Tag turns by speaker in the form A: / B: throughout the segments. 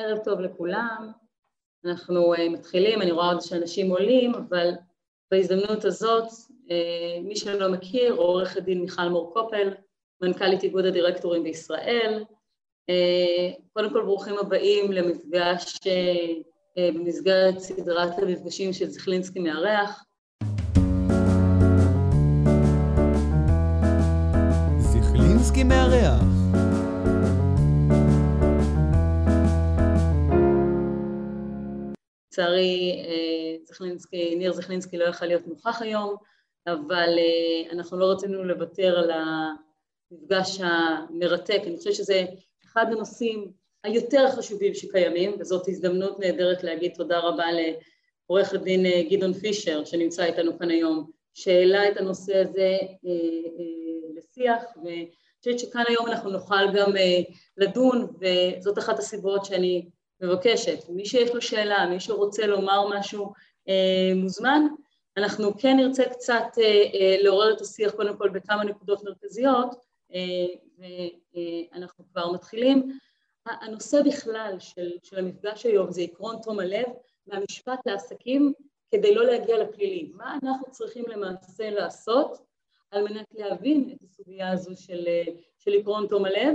A: ערב טוב לכולם, אנחנו uh, מתחילים, אני רואה עוד שאנשים עולים, אבל בהזדמנות הזאת, uh, מי שלא מכיר, עורכת דין מיכל מור קופל, מנכ"לית איגוד הדירקטורים בישראל. Uh, קודם כל ברוכים הבאים למפגש במסגרת סדרת המפגשים זכלינסקי מארח.
B: זכלינסקי מארח
A: לצערי אה, ניר זכלינסקי לא יכל להיות נוכח היום, אבל אה, אנחנו לא רצינו לוותר על המפגש המרתק, אני חושבת שזה אחד הנושאים היותר חשובים שקיימים, וזאת הזדמנות נהדרת להגיד תודה רבה לעורך הדין אה, גדעון פישר שנמצא איתנו כאן היום, שהעלה את הנושא הזה לשיח, ואני חושבת שכאן היום אנחנו נוכל גם לדון, וזאת אחת הסיבות שאני מבקשת, מי שיש לו שאלה, מי שרוצה לומר משהו אה, מוזמן, אנחנו כן נרצה קצת אה, אה, לעורר את השיח קודם כל בכמה נקודות מרכזיות, אה, ואנחנו כבר מתחילים. הנושא בכלל של, של המפגש היום זה עקרון תום הלב מהמשפט לעסקים כדי לא להגיע לפלילי. מה אנחנו צריכים למעשה לעשות על מנת להבין את הסוגיה הזו של, של עקרון תום הלב,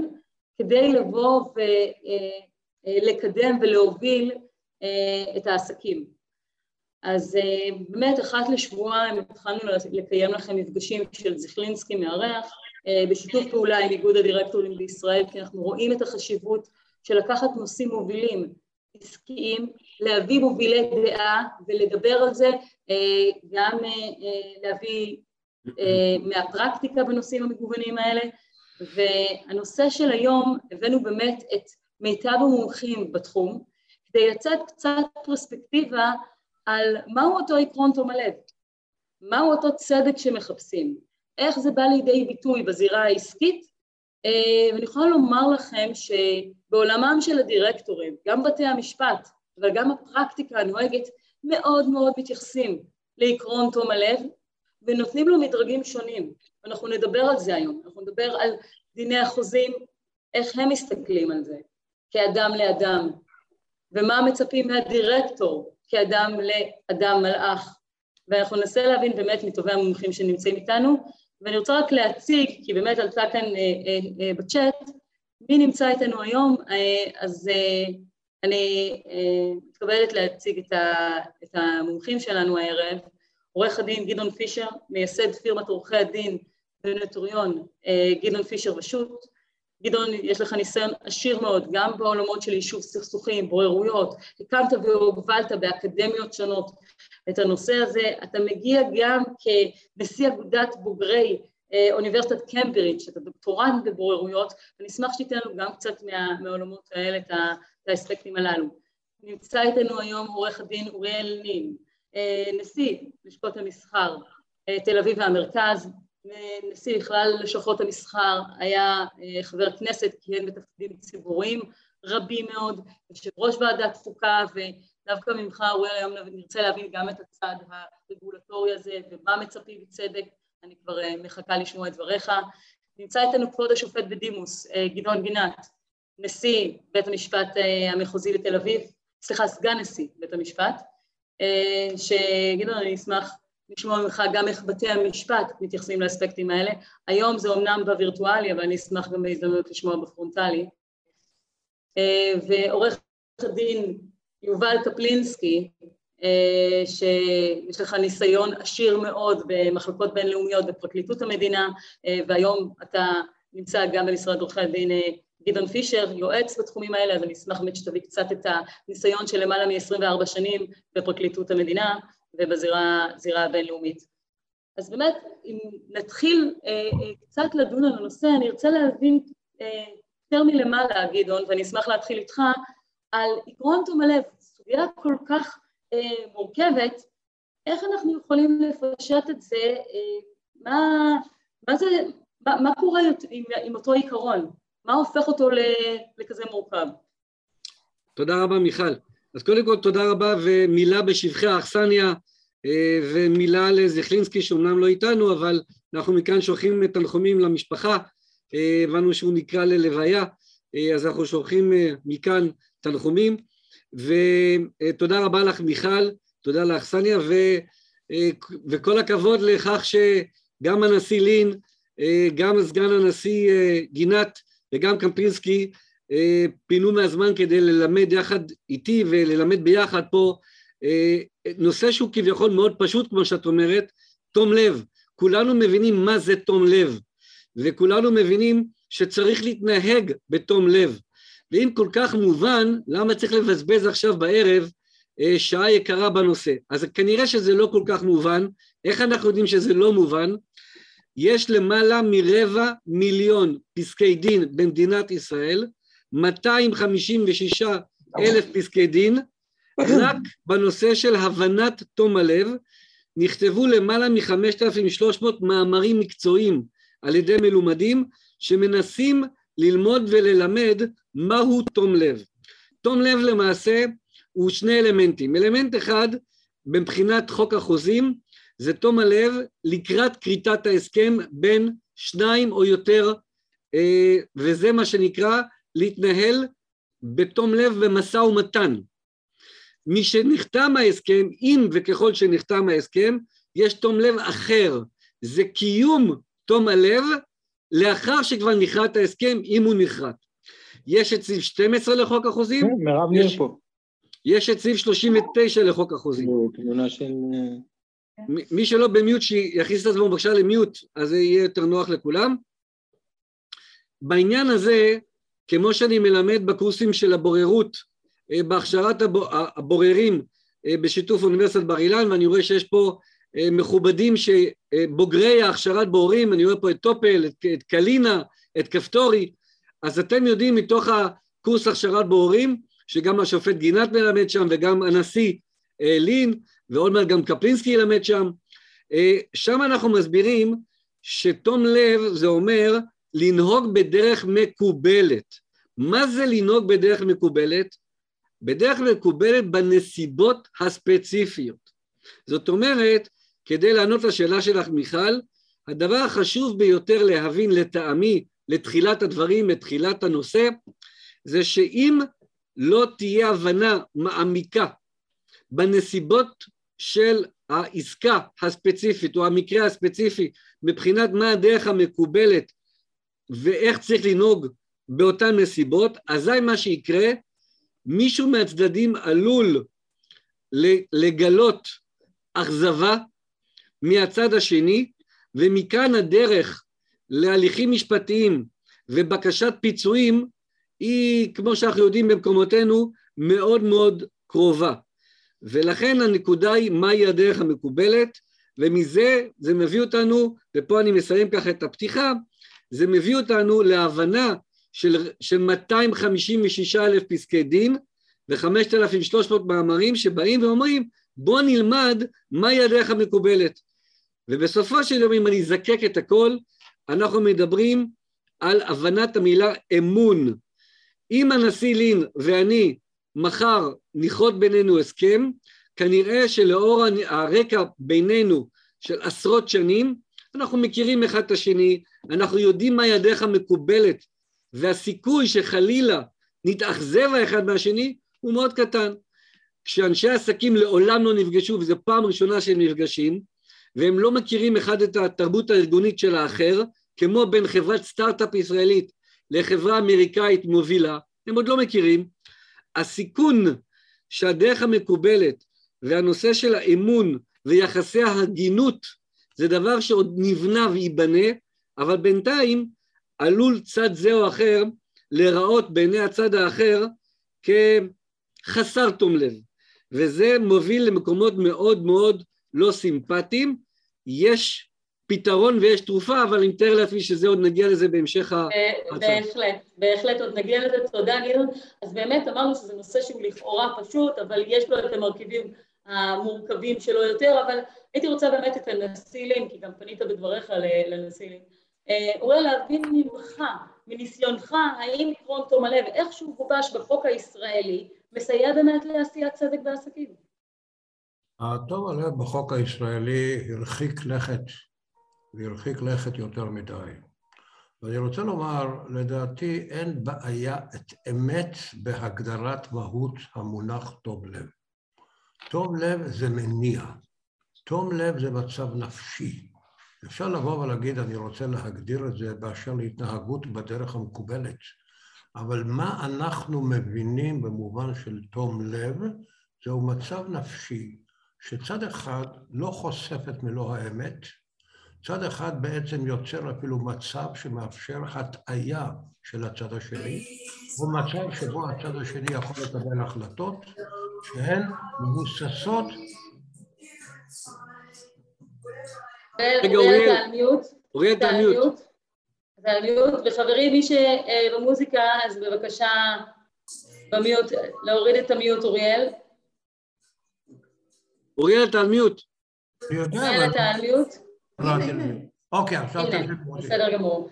A: כדי לבוא ו... אה, אה, לקדם ולהוביל אה, את העסקים. אז אה, באמת אחת לשבועיים התחלנו לקיים לכם מפגשים של זכלינסקי מארח בשיתוף פעולה עם איגוד הדירקטורים בישראל כי אנחנו רואים את החשיבות של לקחת נושאים מובילים עסקיים, להביא מובילי דעה ולדבר על זה, גם להביא מהפרקטיקה בנושאים המגוונים האלה והנושא של היום הבאנו באמת את מיטב המומחים בתחום, כדי לצאת קצת פרספקטיבה על מהו אותו עקרון תום הלב, מהו אותו צדק שמחפשים, איך זה בא לידי ביטוי בזירה העסקית, אה, ואני יכולה לומר לכם שבעולמם של הדירקטורים, גם בתי המשפט, אבל גם הפרקטיקה הנוהגת, מאוד מאוד מתייחסים לעקרון תום הלב, ונותנים לו מדרגים שונים, ואנחנו נדבר על זה היום, אנחנו נדבר על דיני החוזים, איך הם מסתכלים על זה, כאדם לאדם, ומה מצפים מהדירקטור כאדם לאדם מלאך, ואנחנו ננסה להבין באמת מטובי המומחים שנמצאים איתנו, ואני רוצה רק להציג, כי באמת עלתה כאן אה, אה, אה, בצ'אט, מי נמצא איתנו היום, אה, אז אה, אני אה, מתכבדת להציג את, ה, את המומחים שלנו הערב, עורך הדין גדעון פישר, מייסד פירמת עורכי הדין בנוטריון אה, גדעון פישר ושות', גדעון, יש לך ניסיון עשיר מאוד, גם בעולמות של יישוב סכסוכים, בוררויות, הקמת והובלת באקדמיות שונות את הנושא הזה, אתה מגיע גם כנשיא אגודת בוגרי אה, אוניברסיטת קמברידג', אתה דוקטורנט בבוררויות, ואני אשמח שתיתן לנו גם קצת מה, מהעולמות האלה, את האספקטים הללו. נמצא איתנו היום עורך הדין אוריאל נין, אה, נשיא לשכות המסחר אה, תל אביב והמרכז, נשיא בכלל לשכות המסחר, היה אה, חבר כנסת, כיהן בתפקידים ציבוריים רבים מאוד, יושב ראש ועדת חוקה ודווקא ממך אוריאל היום נרצה להבין גם את הצד הרגולטורי הזה ומה מצפים בצדק, אני כבר אה, מחכה לשמוע את דבריך. נמצא איתנו כבוד השופט בדימוס אה, גדעון גינת, נשיא בית המשפט המחוזי בתל אביב, סליחה סגן נשיא בית המשפט, שגדעון אני אשמח לשמוע ממך גם איך בתי המשפט מתייחסים לאספקטים האלה. היום זה אומנם בווירטואלי, אבל אני אשמח גם בהזדמנות לשמוע בפרונטלי. אה, ועורך הדין יובל קפלינסקי, אה, שיש לך ניסיון עשיר מאוד במחלקות בינלאומיות בפרקליטות המדינה, אה, והיום אתה נמצא גם במשרד עורכי הדין גדעון פישר, יועץ בתחומים האלה, אז אני אשמח באמת שתביא קצת את הניסיון של למעלה מ-24 שנים בפרקליטות המדינה. ובזירה הבינלאומית. אז באמת, אם נתחיל אה, אה, קצת לדון על הנושא, אני ארצה להבין אה, יותר מלמעלה, גדעון, ואני אשמח להתחיל איתך, על עקרון תום הלב, סוגיה כל כך אה, מורכבת, איך אנחנו יכולים לפשט את זה, אה, מה, מה, זה, מה, מה קורה עם, עם אותו עיקרון, מה הופך אותו לכזה מורכב?
C: תודה רבה מיכל. אז קודם כל תודה רבה ומילה בשבחי האכסניה אה, ומילה לזכלינסקי שאומנם לא איתנו אבל אנחנו מכאן שולחים תנחומים למשפחה, אה, הבנו שהוא נקרא ללוויה אז אנחנו שולחים מכאן תנחומים, ותודה רבה לך מיכל, תודה לך סניה, ו, וכל הכבוד לכך שגם הנשיא לין, גם סגן הנשיא גינת וגם קמפינסקי פינו מהזמן כדי ללמד יחד איתי וללמד ביחד פה נושא שהוא כביכול מאוד פשוט, כמו שאת אומרת, תום לב. כולנו מבינים מה זה תום לב, וכולנו מבינים שצריך להתנהג בתום לב. ואם כל כך מובן, למה צריך לבזבז עכשיו בערב אה, שעה יקרה בנושא? אז כנראה שזה לא כל כך מובן. איך אנחנו יודעים שזה לא מובן? יש למעלה מרבע מיליון פסקי דין במדינת ישראל, 256 אלף פסקי דין, רק בנושא של הבנת תום הלב, נכתבו למעלה מ-5,300 מאמרים מקצועיים על ידי מלומדים שמנסים ללמוד וללמד מהו תום לב. תום לב למעשה הוא שני אלמנטים. אלמנט אחד מבחינת חוק החוזים זה תום הלב לקראת כריתת ההסכם בין שניים או יותר, אה, וזה מה שנקרא להתנהל בתום לב במשא ומתן. משנחתם ההסכם, אם וככל שנחתם ההסכם, יש תום לב אחר, זה קיום תום הלב לאחר שכבר נכרת ההסכם, אם הוא נכרת. יש את סעיף 12 לחוק החוזים.
D: כן, מירב ניר פה.
C: יש את סעיף 39 לחוק החוזים.
D: תמונה של...
C: מי שלא במיוט, שיכניס את עצמו בבקשה למיוט, אז זה יהיה יותר נוח לכולם. בעניין הזה, כמו שאני מלמד בקורסים של הבוררות, אה, בהכשרת הבוררים אה, בשיתוף אוניברסיטת בר אילן, ואני רואה שיש פה אה, מכובדים שבוגרי ההכשרת בוררים, אני רואה פה את טופל, את, את קלינה, את כפתורי, אז אתם יודעים מתוך הקורס הכשרת בוררים, שגם השופט גינת מלמד שם וגם הנשיא לין, ועוד מעט גם קפלינסקי ילמד שם, שם אנחנו מסבירים שתום לב זה אומר לנהוג בדרך מקובלת. מה זה לנהוג בדרך מקובלת? בדרך מקובלת בנסיבות הספציפיות. זאת אומרת, כדי לענות לשאלה שלך מיכל, הדבר החשוב ביותר להבין לטעמי לתחילת הדברים, לתחילת הנושא, זה שאם לא תהיה הבנה מעמיקה בנסיבות של העסקה הספציפית או המקרה הספציפי מבחינת מה הדרך המקובלת ואיך צריך לנהוג באותן נסיבות, אזי מה שיקרה מישהו מהצדדים עלול לגלות אכזבה מהצד השני, ומכאן הדרך להליכים משפטיים ובקשת פיצויים היא, כמו שאנחנו יודעים במקומותינו, מאוד מאוד קרובה. ולכן הנקודה היא מהי הדרך המקובלת, ומזה זה מביא אותנו, ופה אני מסיים ככה את הפתיחה, זה מביא אותנו להבנה של, של 256 אלף פסקי דין ו-5,300 מאמרים שבאים ואומרים בוא נלמד מהי הדרך המקובלת. ובסופו של יום אם אני אזקק את הכל, אנחנו מדברים על הבנת המילה אמון. אם הנשיא לין ואני מחר נכרות בינינו הסכם, כנראה שלאור הרקע בינינו של עשרות שנים, אנחנו מכירים אחד את השני, אנחנו יודעים מהי הדרך המקובלת והסיכוי שחלילה נתאכזב האחד מהשני הוא מאוד קטן. כשאנשי עסקים לעולם לא נפגשו, וזו פעם ראשונה שהם נפגשים, והם לא מכירים אחד את התרבות הארגונית של האחר, כמו בין חברת סטארט-אפ ישראלית לחברה אמריקאית מובילה, הם עוד לא מכירים. הסיכון שהדרך המקובלת והנושא של האמון ויחסי ההגינות זה דבר שעוד נבנה וייבנה, אבל בינתיים עלול צד זה או אחר להיראות בעיני הצד האחר כחסר תום לב, וזה מוביל למקומות מאוד מאוד לא סימפטיים. יש פתרון ויש תרופה, אבל אני מתאר לעצמי שזה עוד נגיע לזה בהמשך
A: ההצעה. בהחלט, בהחלט עוד נגיע לזה, תודה גדעון. אז באמת אמרנו שזה נושא שהוא לכאורה פשוט, אבל יש לו את המרכיבים המורכבים שלו יותר, אבל הייתי רוצה באמת את הנשיא לין, כי גם פנית בדבריך לנשיא לין. אולי להבין ממך, מניסיונך, האם עקרון תום הלב, איך שהוא גובש בחוק הישראלי, מסייע באמת לעשיית צדק בעסקים?
E: התום הלב בחוק הישראלי הרחיק לכת, והרחיק לכת יותר מדי. ואני רוצה לומר, לדעתי אין בעיה את אמת בהגדרת מהות המונח תום לב. תום לב זה מניע, תום לב זה מצב נפשי. אפשר לבוא ולהגיד, אני רוצה להגדיר את זה באשר להתנהגות בדרך המקובלת, אבל מה אנחנו מבינים במובן של תום לב, זהו מצב נפשי שצד אחד לא חושף את מלוא האמת, צד אחד בעצם יוצר אפילו מצב שמאפשר הטעיה של הצד השני, הוא מצב שבו הצד השני יכול לקבל החלטות שהן מבוססות
C: רגע, אוריאל,
A: אוריאל, אתה על מיוט. אתה על מיוט, וחברים, מי שבמוזיקה, אז בבקשה במיוט, להוריד את המיוט, אוריאל.
C: אוריאל, אתה על מיוט.
A: אוריאל, אתה על מיוט.
E: אוקיי, עכשיו
A: תמשיך. בסדר גמור.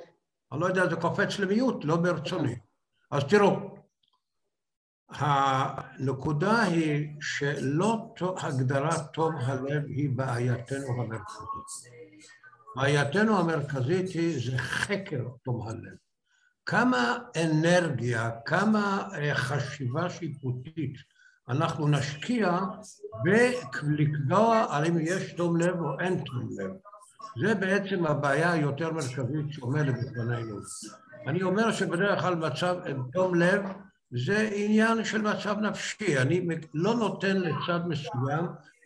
E: אני לא יודע, זה קופץ למיוט, לא ברצוני. אז תראו, הנקודה היא שלא הגדרת תום הלב היא בעייתנו המרכזית. בעייתנו המרכזית היא זה חקר תום הלב. כמה אנרגיה, כמה אה, חשיבה שיפוטית אנחנו נשקיע בלקבוע אם יש תום לב או אין תום לב. זה בעצם הבעיה היותר מרכזית שעומדת בפנינו. אני אומר שבדרך כלל מצב תום לב זה עניין של מצב נפשי. אני לא נותן לצד מסוים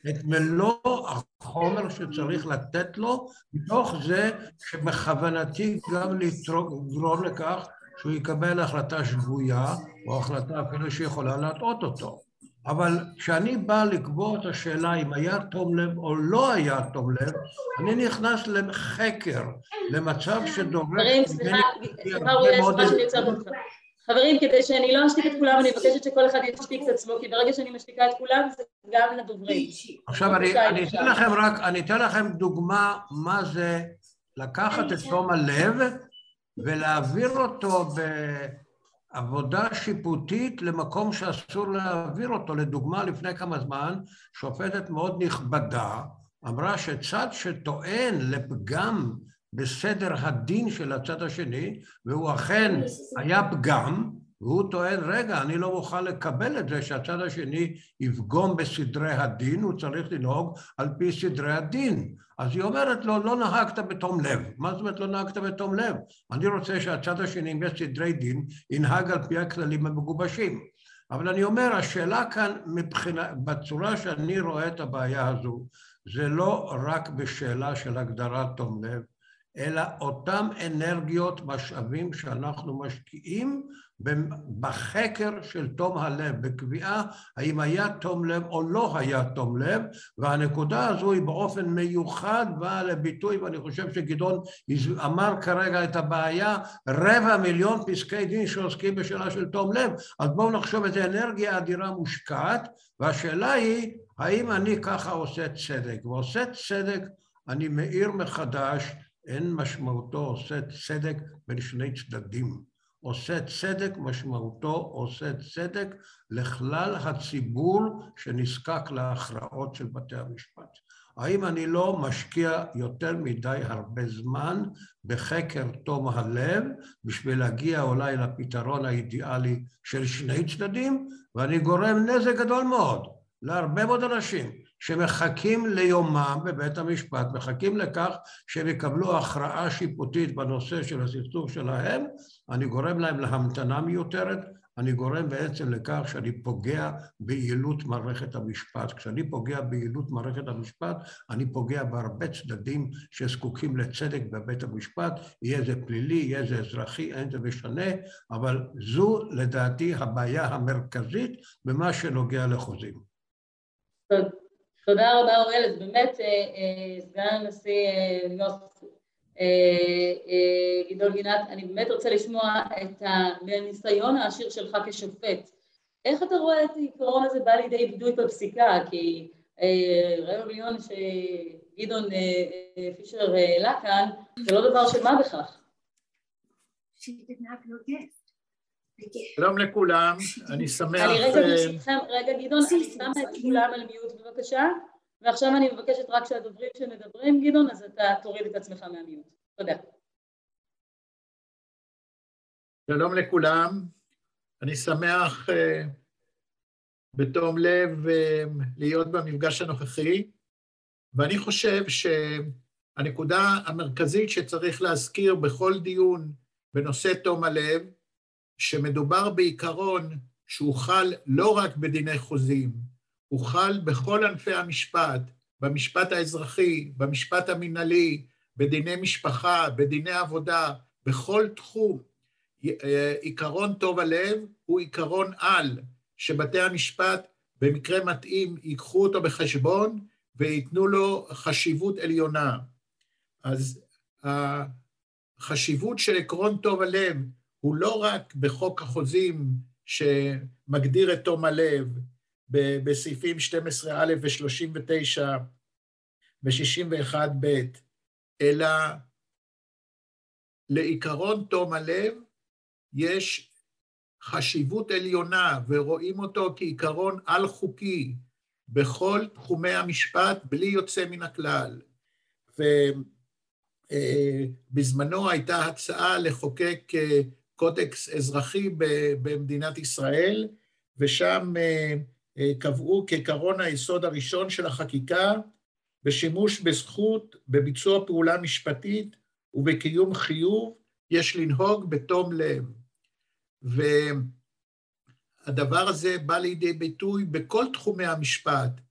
E: את מלוא החומר שצריך לתת לו, מתוך זה שבכוונתי גם לגרום לכך שהוא יקבל החלטה שגויה, או החלטה אפילו שיכולה להטעות אותו. אבל כשאני בא לקבוע את השאלה אם היה תום לב או לא היה תום לב, אני נכנס לחקר, למצב שדורש...
A: חברים, סליחה, סליחה אוריאל, סליחה שאני עוצרת אותך. חברים, כדי שאני לא אשתיק את כולם, אני מבקשת שכל אחד ישתיק את עצמו, כי ברגע שאני משתיקה את כולם, זה גם לדוברים.
E: עכשיו, אני, אני אתן לכם רק, אני אתן לכם דוגמה מה זה לקחת את תום הלב ולהעביר אותו בעבודה שיפוטית למקום שאסור להעביר אותו. לדוגמה, לפני כמה זמן, שופטת מאוד נכבדה אמרה שצד שטוען לפגם בסדר הדין של הצד השני, והוא אכן היה פגם, והוא טוען, רגע, אני לא מוכן לקבל את זה שהצד השני יפגום בסדרי הדין, הוא צריך לנהוג על פי סדרי הדין. אז היא אומרת לו, לא נהגת בתום לב. מה זאת אומרת לא נהגת בתום לב? אני רוצה שהצד השני, אם יש סדרי דין, ינהג על פי הכללים המגובשים. אבל אני אומר, השאלה כאן מבחינה, בצורה שאני רואה את הבעיה הזו, זה לא רק בשאלה של הגדרת תום לב, אלא אותם אנרגיות, משאבים שאנחנו משקיעים בחקר של תום הלב, בקביעה האם היה תום לב או לא היה תום לב, והנקודה הזו היא באופן מיוחד באה לביטוי, ואני חושב שגדעון אמר כרגע את הבעיה, רבע מיליון פסקי דין שעוסקים בשאלה של תום לב, אז בואו נחשוב איזה אנרגיה אדירה מושקעת, והשאלה היא, האם אני ככה עושה צדק? ועושה צדק, אני מאיר מחדש אין משמעותו עושה צדק בין שני צדדים. עושה צדק משמעותו עושה צדק לכלל הציבור שנזקק להכרעות של בתי המשפט. האם אני לא משקיע יותר מדי הרבה זמן בחקר תום הלב בשביל להגיע אולי לפתרון האידיאלי של שני צדדים, ואני גורם נזק גדול מאוד להרבה מאוד אנשים שמחכים ליומם בבית המשפט, מחכים לכך שהם יקבלו הכרעה שיפוטית בנושא של הסכסוך שלהם, אני גורם להם להמתנה מיותרת, אני גורם בעצם לכך שאני פוגע ביעילות מערכת המשפט. כשאני פוגע ביעילות מערכת המשפט, אני פוגע בהרבה צדדים שזקוקים לצדק בבית המשפט, יהיה זה פלילי, יהיה זה אזרחי, אין זה משנה, אבל זו לדעתי הבעיה המרכזית במה שנוגע לחוזים.
A: תודה רבה אוראל, אז באמת אה, אה, סגן הנשיא אה, גדעון גינת, אני באמת רוצה לשמוע את הניסיון העשיר שלך כשופט. איך אתה רואה את העיקרון הזה בא לידי ביטוי בפסיקה? כי רבע מיליון שגדעון פישר העלה כאן, זה לא דבר של מה בכך.
D: שלום לכולם, אני שמח...
A: אני רגע אה, ברשותכם, רגע גדעון, אני שמה את כולם על מיוט בבקשה, ועכשיו אני מבקשת רק שהדוברים שמדברים, גדעון, אז אתה תוריד את עצמך מהמיוט. תודה.
D: שלום לכולם, אני שמח uh, בתום לב uh, להיות במפגש הנוכחי, ואני חושב שהנקודה המרכזית שצריך להזכיר בכל דיון בנושא תום הלב, שמדובר בעיקרון שהוא חל לא רק בדיני חוזים, הוא חל בכל ענפי המשפט, במשפט האזרחי, במשפט המינהלי, בדיני משפחה, בדיני עבודה, בכל תחום. אה, עיקרון טוב הלב הוא עיקרון על, שבתי המשפט במקרה מתאים ייקחו אותו בחשבון וייתנו לו חשיבות עליונה. אז החשיבות של עקרון טוב הלב הוא לא רק בחוק החוזים שמגדיר את תום הלב בסעיפים 12א ו-39 ו-61ב, אלא לעיקרון תום הלב יש חשיבות עליונה ורואים אותו כעיקרון על-חוקי בכל תחומי המשפט בלי יוצא מן הכלל. ובזמנו הייתה הצעה לחוקק אה, קודקס אזרחי במדינת ישראל, ושם אה, אה, קבעו כעקרון היסוד הראשון של החקיקה בשימוש בזכות, בביצוע פעולה משפטית ובקיום חיוב, יש לנהוג בתום לב. והדבר הזה בא לידי ביטוי בכל תחומי המשפט,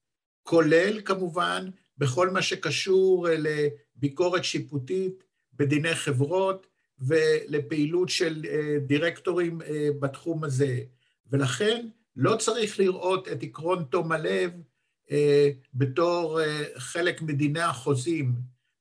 D: כולל כמובן בכל מה שקשור לביקורת שיפוטית בדיני חברות ולפעילות של אה, דירקטורים אה, בתחום הזה. ולכן לא צריך לראות את עקרון תום הלב אה, בתור חלק מדיני החוזים.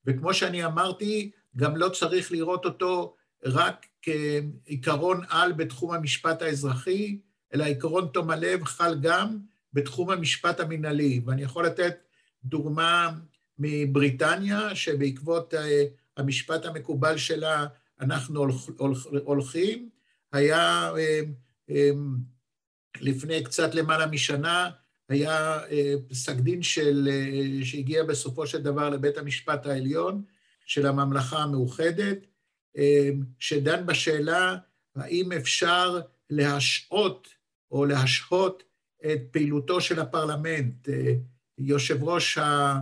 D: וכמו שאני אמרתי, גם לא צריך לראות אותו רק כעיקרון על בתחום המשפט האזרחי, אלא עקרון תום הלב חל גם בתחום המשפט המינהלי. ואני יכול לתת דוגמה מבריטניה, שבעקבות המשפט המקובל שלה אנחנו הולכים, היה אה, אה, לפני קצת למעלה משנה, היה פסק דין של, שהגיע בסופו של דבר לבית המשפט העליון של הממלכה המאוחדת, שדן בשאלה האם אפשר להשעות או להשהות את פעילותו של הפרלמנט. אה, יושב ראש אה,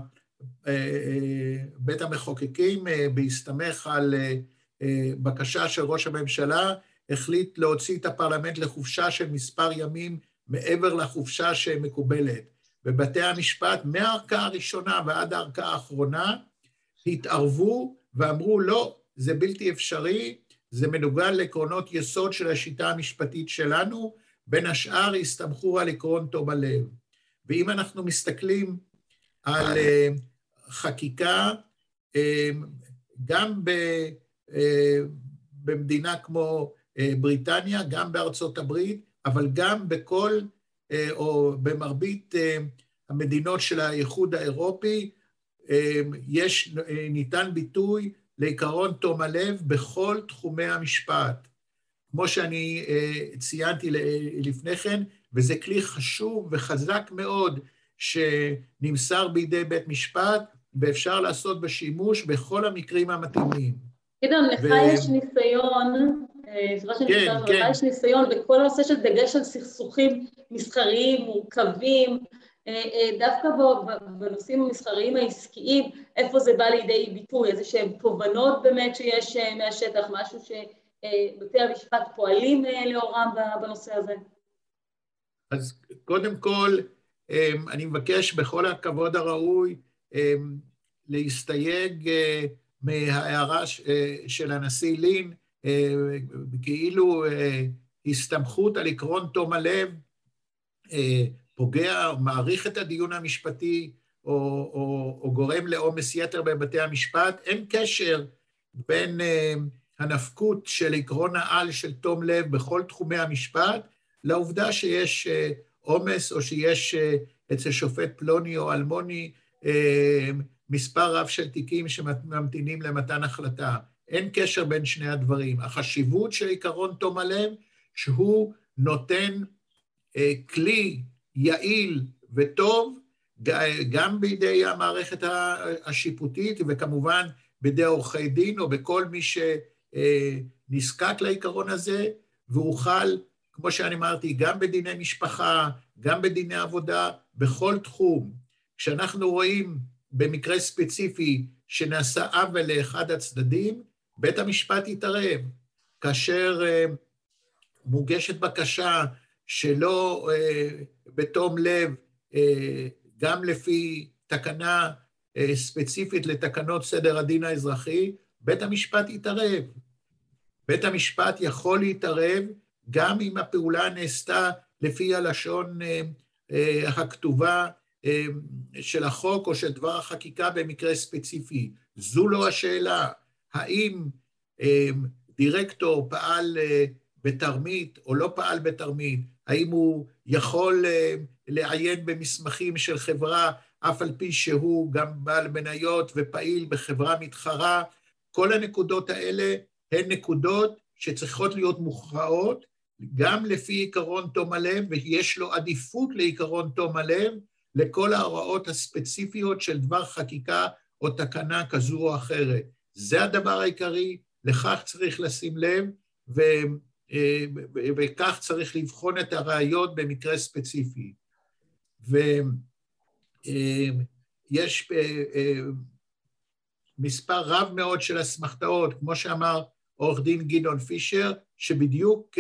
D: אה, בית המחוקקים, בהסתמך על בקשה של ראש הממשלה, החליט להוציא את הפרלמנט לחופשה של מספר ימים מעבר לחופשה שמקובלת. ובתי המשפט, מהערכאה הראשונה ועד הערכאה האחרונה, התערבו ואמרו, לא, זה בלתי אפשרי, זה מנוגד לעקרונות יסוד של השיטה המשפטית שלנו, בין השאר הסתמכו על עקרון תום הלב. ואם אנחנו מסתכלים על uh, חקיקה, uh, גם ב, במדינה כמו uh, בריטניה, גם בארצות הברית, אבל גם בכל, uh, או במרבית המדינות של האיחוד האירופי, יש, ניתן ביטוי לעיקרון תום הלב בכל תחומי המשפט. כמו שאני ציינתי לפני כן, וזה כלי חשוב וחזק מאוד שנמסר בידי בית משפט, ואפשר לעשות בשימוש בכל המקרים המתאימים.
A: גדעון, לך ו... יש ניסיון, אה, סליחה שאני כן, כן. לך יש ניסיון בכל הנושא של דגש על סכסוכים מסחריים, מורכבים, אה, אה, דווקא בנושאים המסחריים העסקיים, איפה זה בא לידי ביטוי, איזה שהן תובנות באמת שיש מהשטח, משהו שבתי המשפט פועלים לאורם בנושא הזה?
D: אז קודם כל, אני מבקש בכל הכבוד הראוי להסתייג מההערה של הנשיא לין, כאילו הסתמכות על עקרון תום הלב פוגע מעריך את הדיון המשפטי או, או, או גורם לעומס יתר בבתי המשפט, אין קשר בין הנפקות של עקרון העל של תום לב בכל תחומי המשפט לעובדה שיש עומס או שיש אצל שופט פלוני או אלמוני מספר רב של תיקים שממתינים למתן החלטה. אין קשר בין שני הדברים. החשיבות של עקרון תום הלב, שהוא נותן uh, כלי יעיל וטוב, גם בידי המערכת השיפוטית וכמובן בידי עורכי דין או בכל מי שנזקק לעיקרון הזה, והוא חל, כמו שאני אמרתי, גם בדיני משפחה, גם בדיני עבודה, בכל תחום. כשאנחנו רואים במקרה ספציפי שנעשה עוול לאחד הצדדים, בית המשפט יתערב. כאשר uh, מוגשת בקשה שלא uh, בתום לב, uh, גם לפי תקנה ספציפית לתקנות סדר הדין האזרחי, בית המשפט יתערב. בית המשפט יכול להתערב גם אם הפעולה נעשתה לפי הלשון הכתובה של החוק או של דבר החקיקה במקרה ספציפי. זו לא השאלה. האם דירקטור פעל אה, בתרמית או לא פעל בתרמית, האם הוא יכול אה, לעיין במסמכים של חברה אף על פי שהוא גם בעל מניות ופעיל בחברה מתחרה, כל הנקודות האלה הן נקודות שצריכות להיות מוכרעות גם לפי עיקרון תום הלב, ויש לו עדיפות לעיקרון תום הלב לכל ההוראות הספציפיקות של דבר חקיקה או תקנה כזו או אחרת. זה הדבר העיקרי, לכך צריך לשים לב, ו, אה, וכך צריך לבחון את הראיות במקרה ספציפי. ויש אה, אה, מספר רב מאוד של אסמכתאות, כמו שאמר עורך דין גדעון פישר, שבדיוק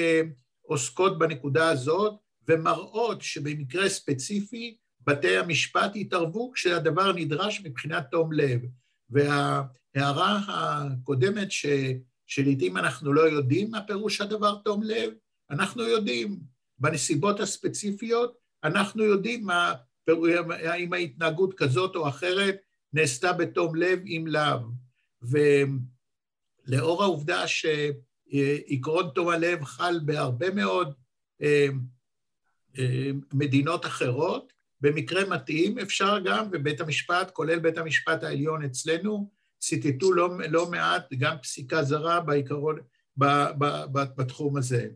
D: עוסקות בנקודה הזאת, ומראות שבמקרה ספציפי בתי המשפט יתערבו כשהדבר נדרש מבחינת תום לב. וה... הערה הקודמת, ש, שלעיתים אנחנו לא יודעים מה פירוש הדבר תום לב, אנחנו יודעים. בנסיבות הספציפיות, אנחנו יודעים מה, האם ההתנהגות כזאת או אחרת נעשתה בתום לב, אם לאו. ולאור העובדה שעקרון תום הלב חל בהרבה מאוד אה, אה, מדינות אחרות, במקרה מתאים אפשר גם, ובית המשפט, כולל בית המשפט העליון אצלנו, ציטטו לא, לא מעט גם פסיקה זרה בעיקרון, ב, ב, ב, בתחום הזה.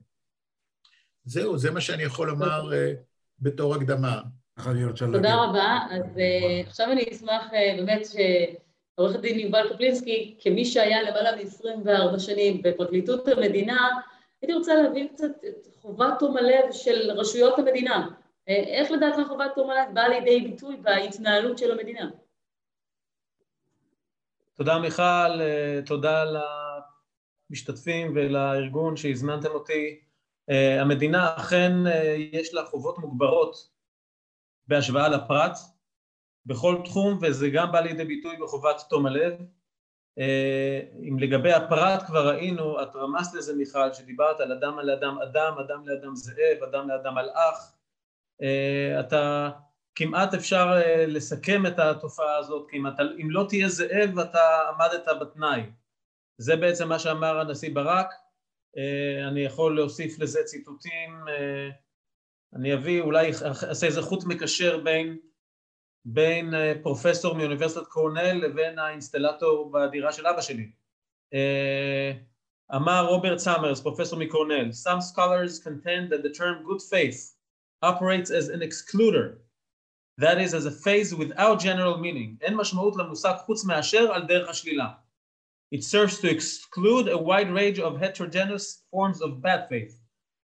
D: זהו, זה מה שאני יכול לומר uh, בתור הקדמה.
A: תודה רבה. אז uh, עכשיו אני אשמח uh, באמת שעורך הדין יובל קפלינסקי, כמי שהיה למעלה מ-24 שנים בפרקליטות המדינה, הייתי רוצה להבין קצת את חובת תום הלב של רשויות המדינה. איך לדעתך חובת תום הלב באה לידי ביטוי בהתנהלות של המדינה?
F: תודה מיכל, אה, תודה למשתתפים ולארגון שהזמנתם אותי. אה, המדינה אכן אה, יש לה חובות מוגברות בהשוואה לפרט בכל תחום, וזה גם בא לידי ביטוי בחובת תום הלב. אם לגבי הפרט כבר ראינו, את רמזת לזה מיכל, שדיברת על אדם על אדם אדם, אדם לאדם זאב, אדם לאדם מלאך. אתה כמעט אפשר אה, לסכם את התופעה הזאת, כי אם, אתה, אם לא תהיה זאב אתה עמדת בתנאי. זה בעצם מה שאמר הנשיא ברק, אה, אני יכול להוסיף לזה ציטוטים, אה, אני אביא, אולי אעשה איזה חוט מקשר בין, בין פרופסור מאוניברסיטת קורנל לבין האינסטלטור בדירה של אבא שלי. אמר רוברט סאמרס, פרופסור מקורנל, Some scholars contend that the term good faith operates as an excluder that is as a phrase without general meaning, אין משמעות למושג חוץ מאשר על דרך השלילה. It serves to exclude a wide range of heterogeneous forms of bad faith.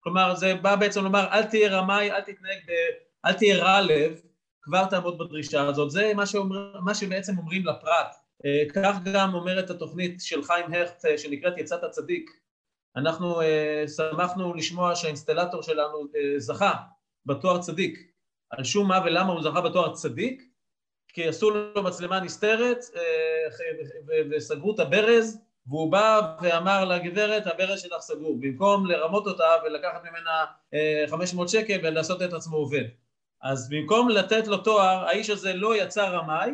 F: כלומר זה בא בעצם לומר אל תהיה רמאי, אל תתנהג, ב... אל תהיה רע לב, כבר תעמוד בדרישה הזאת, זה מה, שאומר, מה שבעצם אומרים לפרט. כך גם אומרת התוכנית של חיים הכט שנקראת יצאת הצדיק. אנחנו שמחנו לשמוע שהאינסטלטור שלנו זכה בתואר צדיק. על שום מה ולמה הוא זכה בתואר צדיק, כי עשו לו מצלמה נסתרת אה, וסגרו את הברז, והוא בא ואמר לגברת, הברז שלך סגור, במקום לרמות אותה ולקחת ממנה 500 אה, שקל ולעשות את עצמו עובד. אז במקום לתת לו תואר, האיש הזה לא יצא רמאי,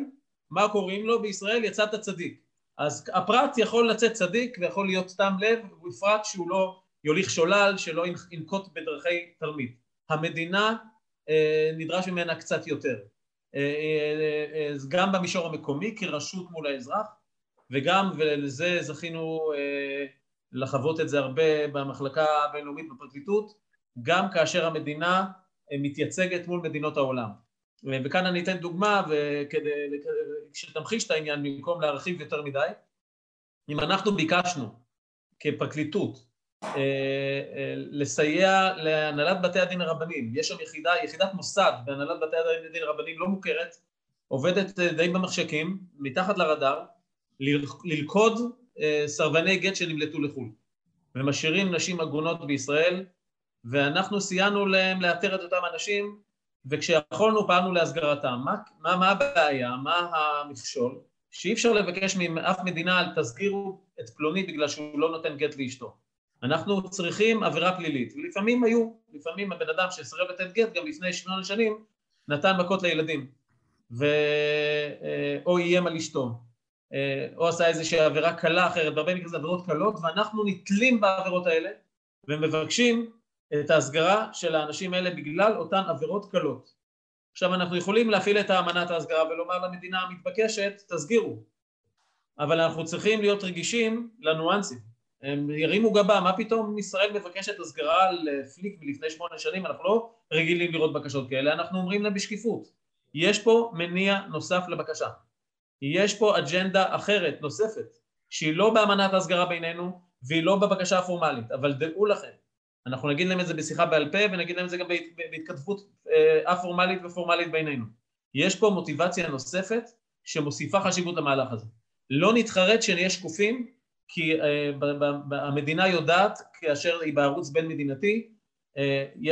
F: מה קוראים לו? בישראל יצאת צדיק. אז הפרט יכול לצאת צדיק ויכול להיות סתם לב, בפרט שהוא לא יוליך שולל, שלא ינקוט בדרכי תלמיד. המדינה אה, נדרש ממנה קצת יותר. אה, אה, גם במישור המקומי כרשות מול האזרח וגם, ולזה זכינו לחוות את זה הרבה במחלקה הבינלאומית בפרקליטות, גם כאשר המדינה מתייצגת מול מדינות העולם. וכאן אני אתן דוגמה וכדי שתמחיש את העניין במקום להרחיב יותר מדי. אם אנחנו ביקשנו כפרקליטות לסייע להנהלת בתי הדין הרבניים. יש שם יחידה, יחידת מוסד בהנהלת בתי הדין הרבניים לא מוכרת, עובדת אה, די במחשכים, מתחת לרדאר, ללכוד סרבני גט שנמלטו לחו"ל. ומשאירים נשים עגונות בישראל, ואנחנו סייענו להם לאתר את אותם אנשים, וכשיכולנו פעלנו להסגרתם. מה, מה, מה הבעיה? מה המכשול? שאי אפשר לבקש מאף מדינה על תסגירו את פלוני בגלל שהוא לא נותן גט לאשתו. אנחנו צריכים עבירה פלילית, ולפעמים היו, לפעמים הבן אדם שסרב לתת גט גם לפני שמונה שנים נתן מכות לילדים, ו... אה, או איים על אשתו, אה, או עשה איזושהי עבירה קלה אחרת, בהרבה מקרים זה עבירות קלות, ואנחנו נתלים בעבירות האלה ומבקשים את ההסגרה של האנשים האלה בגלל אותן עבירות קלות. עכשיו אנחנו יכולים להפעיל את האמנת ההסגרה ולומר למדינה המתבקשת, תסגירו, אבל אנחנו צריכים להיות רגישים לניואנסים. הם ירימו גבה, מה פתאום ישראל מבקשת הסגרה על פליק מלפני שמונה שנים, אנחנו לא רגילים לראות בקשות כאלה, אנחנו אומרים להם בשקיפות, יש פה מניע נוסף לבקשה, יש פה אג'נדה אחרת, נוספת, שהיא לא באמנת ההסגרה בינינו והיא לא בבקשה הפורמלית, אבל דעו לכם, אנחנו נגיד להם את זה בשיחה בעל פה ונגיד להם את זה גם בהתכתבות א-פורמלית אה, ופורמלית בינינו. יש פה מוטיבציה נוספת שמוסיפה חשיבות למהלך הזה. לא נתחרט שנהיה שקופים כי אה, המדינה יודעת, כאשר היא בערוץ בין מדינתי, אה,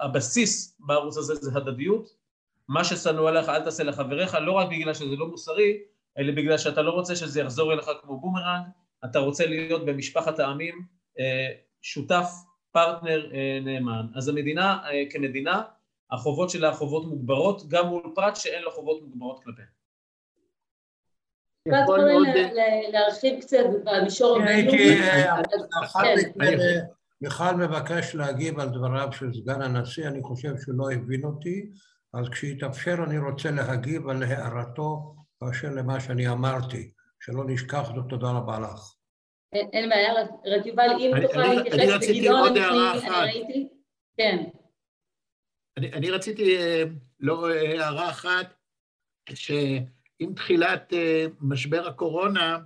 F: הבסיס בערוץ הזה זה הדדיות, מה ששנוא עליך אל תעשה לחבריך, לא רק בגלל שזה לא מוסרי, אלא בגלל שאתה לא רוצה שזה יחזור אליך כמו בומרנג, אתה רוצה להיות במשפחת העמים אה, שותף, partner אה, נאמן. אז המדינה אה, כמדינה, החובות שלה חובות מוגברות, גם מול פרט שאין לו חובות מוגברות כלפיהם.
A: מאוד... להרחיב קצת במישור הבינלאומי.
E: כן. מיכל מבקש להגיב על דבריו של סגן הנשיא, אני חושב שהוא לא הבין אותי, אז כשיתאפשר אני רוצה להגיב על הערתו באשר למה שאני אמרתי, שלא נשכח זאת, תודה רבה לך.
A: אין בעיה, רק יובל, אם תוכל להתייחס בגדעון, אני ראיתי, כן.
D: אני רציתי, אה, לא אה, הערה אחת, ש... עם תחילת אה, משבר הקורונה,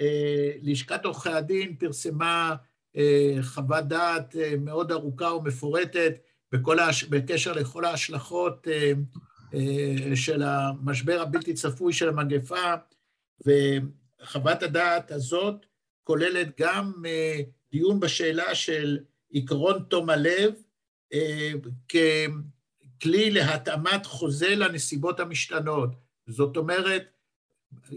D: אה, לשכת עורכי הדין פרסמה אה, חוות דעת מאוד ארוכה ומפורטת ההש... בקשר לכל ההשלכות של המשבר הבלתי צפוי של המגפה, וחוות הדעת הזאת כוללת גם דיון בשאלה של עקרון תום הלב ככלי להתאמת חוזה לנסיבות המשתנות. זאת אומרת,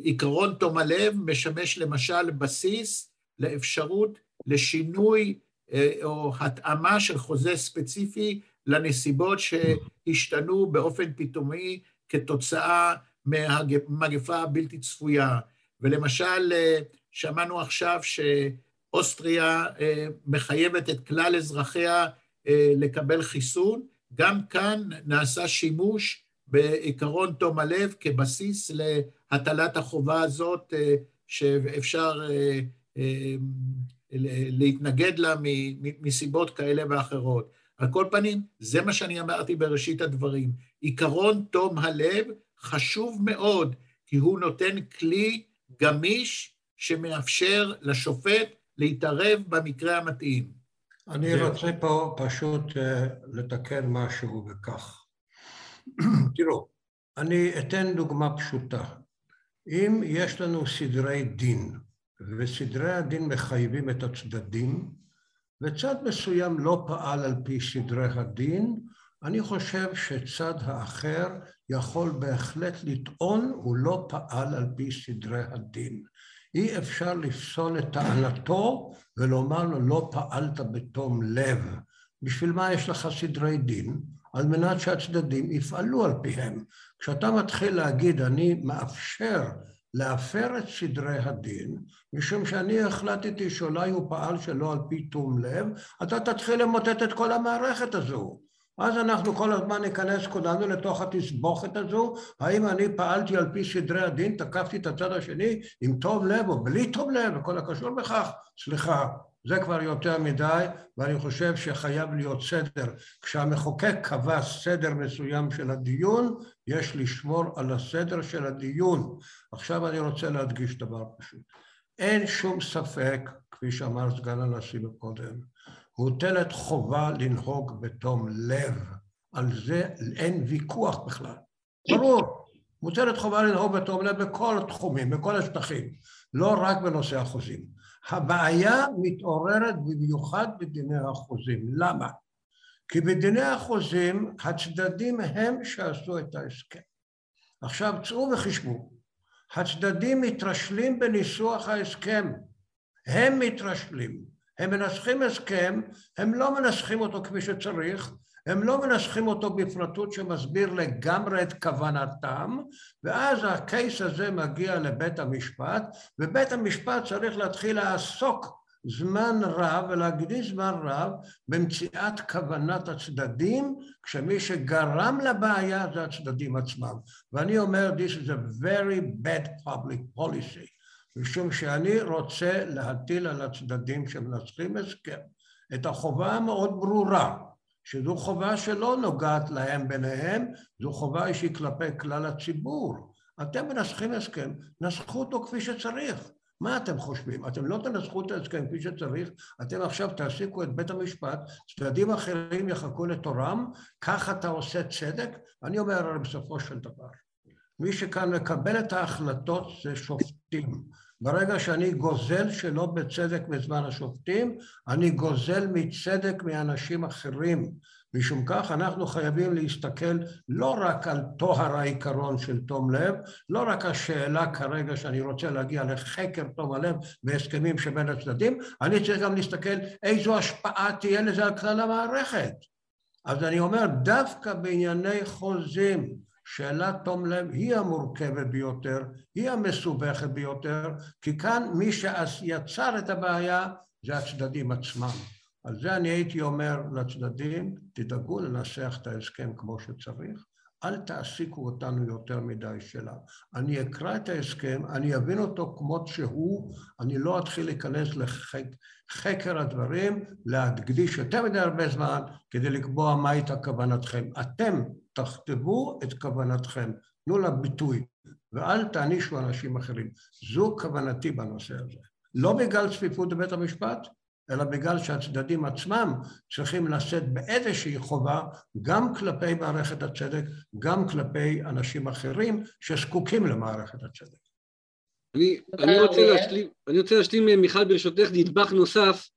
D: עקרון תום הלב משמש למשל בסיס לאפשרות לשינוי אה, או התאמה של חוזה ספציפי לנסיבות שהשתנו באופן פתאומי כתוצאה מהמגפה הבלתי צפויה. ולמשל, אה, שמענו עכשיו שאוסטריה אה, מחייבת את כלל אזרחיה לקבל חיסון, גם כאן נעשה שימוש בעיקרון תום הלב כבסיס להטלת החובה הזאת אה, שאפשר אה, אה, להתנגד לה מסיבות כאלה ואחרות. על כל פנים, זה מה שאני אמרתי בראשית הדברים. עיקרון תום הלב חשוב מאוד, כי הוא נותן כלי גמיש שמאפשר לשופט להתערב במקרה המתאים.
E: אני רוצה פה פשוט לתקן משהו בכך. תראו, אני אתן דוגמה פשוטה. אם יש לנו סדרי דין, וסדרי הדין מחייבים את הצדדים, וצד מסוים לא פעל על פי סדרי הדין, אני חושב שצד האחר יכול בהחלט לטעון הוא לא פעל על פי סדרי הדין. אי אפשר לפסול את טענתו ולומר לו לא פעלת בתום לב. בשביל מה יש לך סדרי דין? על מנת שהצדדים יפעלו על פיהם. כשאתה מתחיל להגיד, אני מאפשר להפר את סדרי הדין, משום שאני החלטתי שאולי הוא פעל שלא על פי תום לב, אתה תתחיל למוטט את כל המערכת הזו. אז אנחנו כל הזמן ניכנס כולנו לתוך התסבוכת הזו, האם אני פעלתי על פי סדרי הדין, תקפתי את הצד השני עם טוב לב או בלי טוב לב וכל הקשור בכך? סליחה, זה כבר יותר מדי, ואני חושב שחייב להיות סדר. כשהמחוקק קבע סדר מסוים של הדיון, יש לשמור על הסדר של הדיון. עכשיו אני רוצה להדגיש דבר פשוט. אין שום ספק, כפי שאמר סגן הנשיא קודם, מוטלת חובה לנהוג בתום לב. על זה אין ויכוח בכלל. ברור, מוטלת חובה לנהוג בתום לב בכל התחומים, בכל השטחים, לא רק בנושא החוזים. הבעיה מתעוררת במיוחד בדיני החוזים. למה? כי בדיני החוזים הצדדים הם שעשו את ההסכם. עכשיו צאו וחשבו, הצדדים מתרשלים בניסוח ההסכם, הם מתרשלים, הם מנסחים הסכם, הם לא מנסחים אותו כפי שצריך, הם לא מנסחים אותו בפרטות שמסביר לגמרי את כוונתם, ואז הקייס הזה מגיע לבית המשפט, ובית המשפט צריך להתחיל לעסוק זמן רב ולהקדיש זמן רב במציאת כוונת הצדדים, כשמי שגרם לבעיה זה הצדדים עצמם. ואני אומר, this is a very bad public policy, משום שאני רוצה להטיל על הצדדים שמנסחים הסכם את החובה המאוד ברורה, שזו חובה שלא נוגעת להם ביניהם, זו חובה שהיא כלפי כלל הציבור. אתם מנסחים הסכם, נסחו אותו כפי שצריך. מה אתם חושבים? אתם לא תנסחו את ההסכם כפי שצריך, אתם עכשיו תעסיקו את בית המשפט, צדדים אחרים יחכו לתורם, כך אתה עושה צדק? אני אומר הרי בסופו של דבר, מי שכאן מקבל את ההחלטות זה שופטים. ברגע שאני גוזל שלא בצדק מזמן השופטים, אני גוזל מצדק מאנשים אחרים. משום כך אנחנו חייבים להסתכל לא רק על טוהר העיקרון של תום לב, לא רק השאלה כרגע שאני רוצה להגיע לחקר תום הלב והסכמים שבין הצדדים, אני צריך גם להסתכל איזו השפעה תהיה לזה על כלל המערכת. אז אני אומר, דווקא בענייני חוזים, שאלת תום לב היא המורכבת ביותר, היא המסובכת ביותר, כי כאן מי שיצר את הבעיה זה הצדדים עצמם. על זה אני הייתי אומר לצדדים, תדאגו לנסח את ההסכם כמו שצריך, אל תעסיקו אותנו יותר מדי שלה. אני אקרא את ההסכם, אני אבין אותו כמות שהוא, אני לא אתחיל להיכנס לחקר הדברים, להקדיש יותר מדי הרבה זמן כדי לקבוע מה הייתה כוונתכם. אתם תכתבו את כוונתכם, תנו לה ביטוי, ואל תענישו אנשים אחרים. זו כוונתי בנושא הזה. לא בגלל צפיפות בבית המשפט, אלא בגלל שהצדדים עצמם צריכים לשאת באיזושהי חובה גם כלפי מערכת הצדק, גם כלפי אנשים אחרים שזקוקים למערכת הצדק.
C: אני, אני, רוצה להשלים, אני רוצה להשלים, מיכל, ברשותך, נדבך נוסף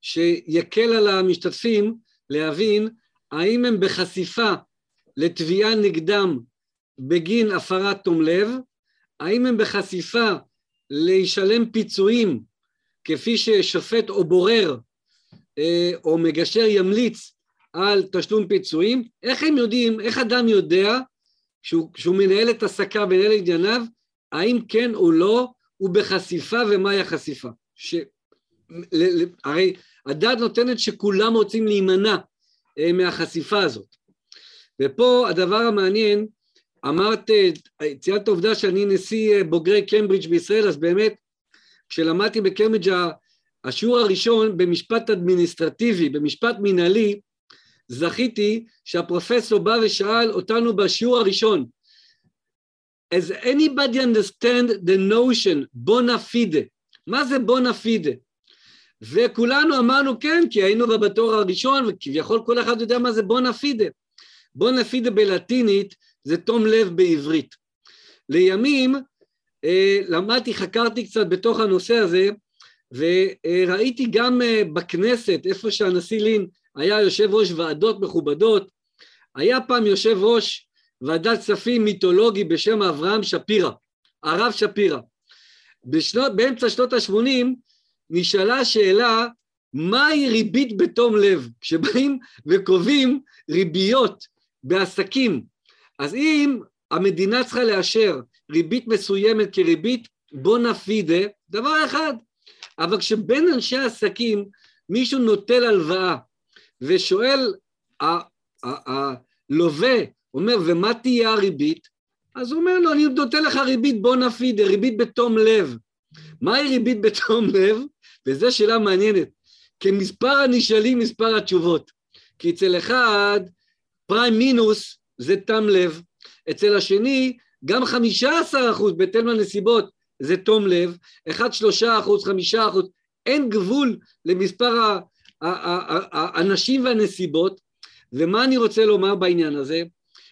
C: שיקל על המשתתפים להבין האם הם בחשיפה לתביעה נגדם בגין הפרת תום לב, האם הם בחשיפה להשלם פיצויים כפי ששופט או בורר אה, או מגשר ימליץ על תשלום פיצויים, איך הם יודעים, איך אדם יודע כשהוא, כשהוא מנהל את עסקיו ומנהל את ענייניו, האם כן או לא הוא בחשיפה ומהי החשיפה. ש... ל, ל, הרי הדת נותנת שכולם רוצים להימנע אה, מהחשיפה הזאת. ופה הדבר המעניין, אמרת, ציינת העובדה שאני נשיא אה, בוגרי קיימברידג' בישראל, אז באמת כשלמדתי בקיימברידג' השיעור הראשון במשפט אדמיניסטרטיבי, במשפט מנהלי, זכיתי שהפרופסור בא ושאל אותנו בשיעור הראשון, As anybody understand the notion בונה פידה? מה זה בונה פידה? וכולנו אמרנו כן, כי היינו בתואר הראשון, וכביכול כל אחד יודע מה זה בונה פידה. בונה פידה בלטינית זה תום לב בעברית. לימים אה, למדתי, חקרתי קצת בתוך הנושא הזה, וראיתי גם אה, בכנסת, איפה שהנשיא לין היה יושב ראש ועדות מכובדות, היה פעם יושב ראש ועדת כספים מיתולוגי בשם אברהם שפירא, הרב שפירא. באמצע שנות ה-80 נשאלה שאלה מהי ריבית בתום לב, כשבאים וקובעים ריביות בעסקים. אז אם המדינה צריכה לאשר ריבית מסוימת כריבית בונה פידה, דבר אחד. אבל כשבין אנשי עסקים מישהו נוטל הלוואה ושואל הלווה, אומר, ומה תהיה הריבית? אז הוא אומר לו, אני נותן לך ריבית בונה פידה, ריבית בתום לב. מהי ריבית בתום לב? וזו שאלה מעניינת. כמספר הנשאלים, מספר התשובות. כי אצל אחד, פריים מינוס זה תם לב, אצל השני גם חמישה עשר אחוז בהתאם לנסיבות זה תום לב, אחד שלושה אחוז, חמישה אחוז, אין גבול למספר האנשים והנסיבות, ומה אני רוצה לומר בעניין הזה?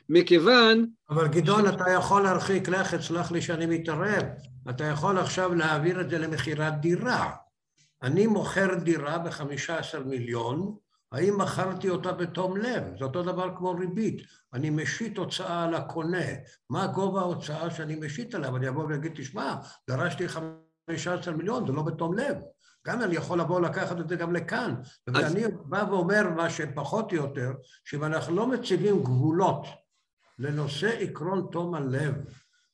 C: מכיוון,
E: אבל גדעון, אתה יכול להרחיק לכת, סלח לי שאני מתערב. אתה יכול עכשיו להעביר את זה למכירת דירה. אני מוכר דירה ב-15 מיליון, האם מכרתי אותה בתום לב? זה אותו דבר כמו ריבית. אני משית הוצאה על הקונה. מה גובה ההוצאה שאני משית עליו? אני אבוא ואגיד, תשמע, דרשתי 15 מיליון, זה לא בתום לב. גם אני יכול לבוא לקחת את זה גם לכאן.
C: אז-
E: ואני בא ואומר מה שפחות או יותר, שאם אנחנו לא מציבים גבולות לנושא עקרון תום הלב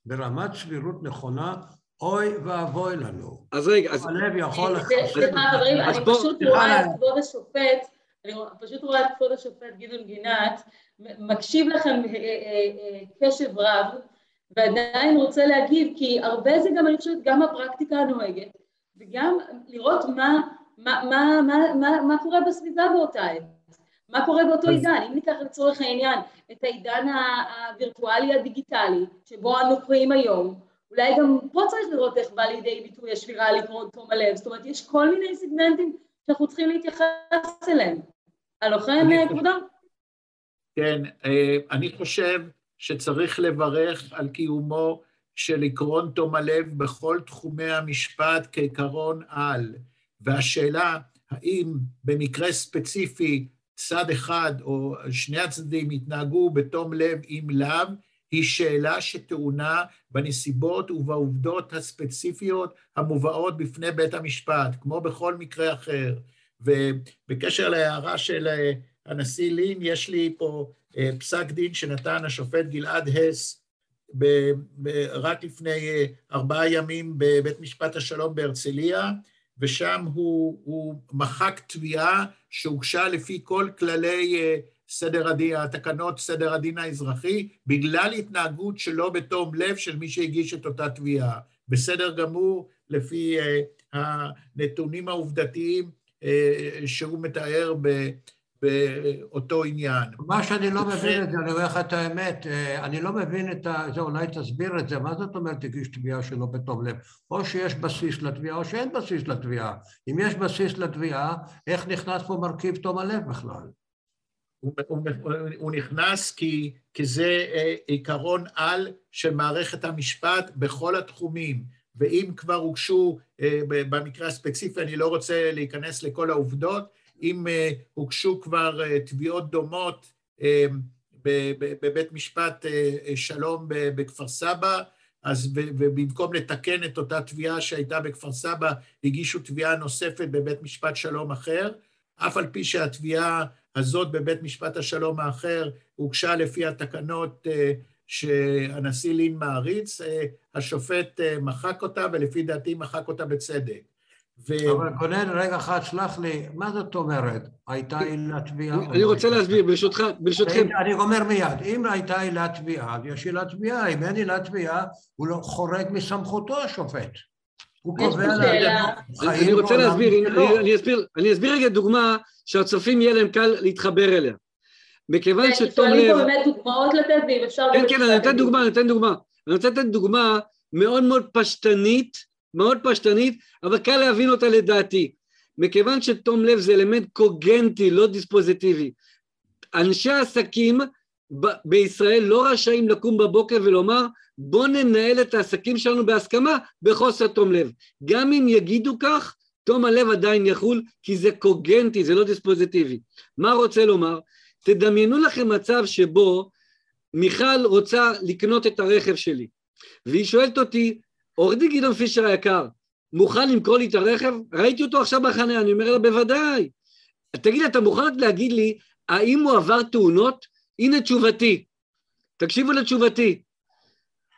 E: ברמת סבירות נכונה, אוי ואבוי לנו.
C: אז רגע, אז
E: הלב יכול
A: אה,
E: לחסל.
A: סליחה חברים, אני פשוט רואה את
E: אני-
A: כבוד השופט, אני פשוט רואה את כבוד השופט גדעון גינת, מקשיב לכם אה, אה, אה, קשב רב, ועדיין רוצה להגיב, כי הרבה זה גם, אני חושבת, גם הפרקטיקה הנוהגת, וגם לראות מה, מה, מה, מה, מה, מה קורה בסביבה באותה עת. מה קורה באותו
C: אז-
A: עידן? אם ניקח לצורך העניין את העידן הווירטואלי הדיגיטלי, שבו אנו חיים היום, אולי גם פה צריך לראות איך בא לידי ביטוי השבירה על עקרון תום הלב, זאת אומרת, יש כל מיני סגמנטים שאנחנו צריכים להתייחס אליהם. הלוחם, כבודו?
D: כן, אה, אני חושב שצריך לברך על קיומו של עקרון תום הלב בכל תחומי המשפט כעקרון על. והשאלה, האם במקרה ספציפי צד אחד או שני הצדדים יתנהגו בתום לב אם לאו, היא שאלה שטעונה בנסיבות ובעובדות הספציפיות המובאות בפני בית המשפט, כמו בכל מקרה אחר. ובקשר להערה של אה, הנשיא לין, יש לי פה אה, פסק דין שנתן השופט גלעד הס ב- ב- רק לפני אה, ארבעה ימים בבית משפט השלום בהרצליה, ושם הוא, הוא מחק תביעה שהוגשה לפי כל כללי סדר הדין, התקנות סדר הדין האזרחי, בגלל התנהגות שלא בתום לב של מי שהגיש את אותה תביעה. בסדר גמור, לפי הנתונים העובדתיים שהוא מתאר ב- באותו עניין.
E: מה שאני לא מבין את זה, אני אומר לך את האמת, אה, אני לא מבין את. זה, אולי תסביר את זה, מה זאת אומרת הגיש תביעה שלא בתום לב? או שיש בסיס לתביעה או שאין בסיס לתביעה. אם יש בסיס לתביעה, איך נכנס פה מרכיב תום הלב בכלל?
D: הוא, הוא, הוא נכנס כי, כי זה אה, עיקרון על של מערכת המשפט בכל התחומים, ואם כבר הוגשו, אה, במקרה הספציפי, אני לא רוצה להיכנס לכל העובדות, אם אה, הוגשו כבר אה, תביעות דומות בבית משפט שלום בכפר סבא, אז ובמקום לתקן את אותה תביעה שהייתה בכפר סבא, הגישו תביעה נוספת בבית משפט שלום אחר, אף על פי שהתביעה הזאת בבית משפט השלום האחר הוגשה לפי התקנות שהנשיא לין מעריץ, אה, השופט אה, מחק אותה, ולפי דעתי מחק אותה בצדק. ו-
E: אבל גונן, רגע אחד, סלח לי, מה זאת אומרת? הייתה עילת תביעה?
C: אני
E: לא
C: רוצה? להסביר, ברשותך, ברשותכם,
E: אני גומר מיד. אם הייתה עילת תביעה, אז יש עילת תביעה. אם אין עילת תביעה, הוא לא חורג מסמכותו, השופט. הוא קובע
A: שאלה.
E: לאדם חיים
C: אני רוצה להסביר, אני אסביר רגע דוגמה שהצופים יהיה להם קל להתחבר אליה. מכיוון שתום
A: שואלים
C: לב,
A: פה באמת דוגמאות לתת, ואם אפשר...
C: כן, כן, אני
A: הדין.
C: דוגמה, אני אתן דוגמה. אני רוצה לתת דוגמה מאוד מאוד פשטנית, מאוד פשטנית, אבל קל להבין אותה לדעתי. מכיוון שתום לב זה אלמנט קוגנטי, לא דיספוזיטיבי. אנשי העסקים ב- בישראל לא רשאים לקום בבוקר ולומר, בוא ננהל את העסקים שלנו בהסכמה בחוסר תום לב. גם אם יגידו כך, תום הלב עדיין יחול, כי זה קוגנטי, זה לא דיספוזיטיבי. מה רוצה לומר? תדמיינו לכם מצב שבו מיכל רוצה לקנות את הרכב שלי, והיא שואלת אותי, עורך דין גדעון פישר היקר, מוכן למכור לי את הרכב? ראיתי אותו עכשיו בחניה, אני אומר לה, בוודאי. תגיד, אתה מוכן להגיד לי, האם הוא עבר תאונות? הנה תשובתי. תקשיבו לתשובתי.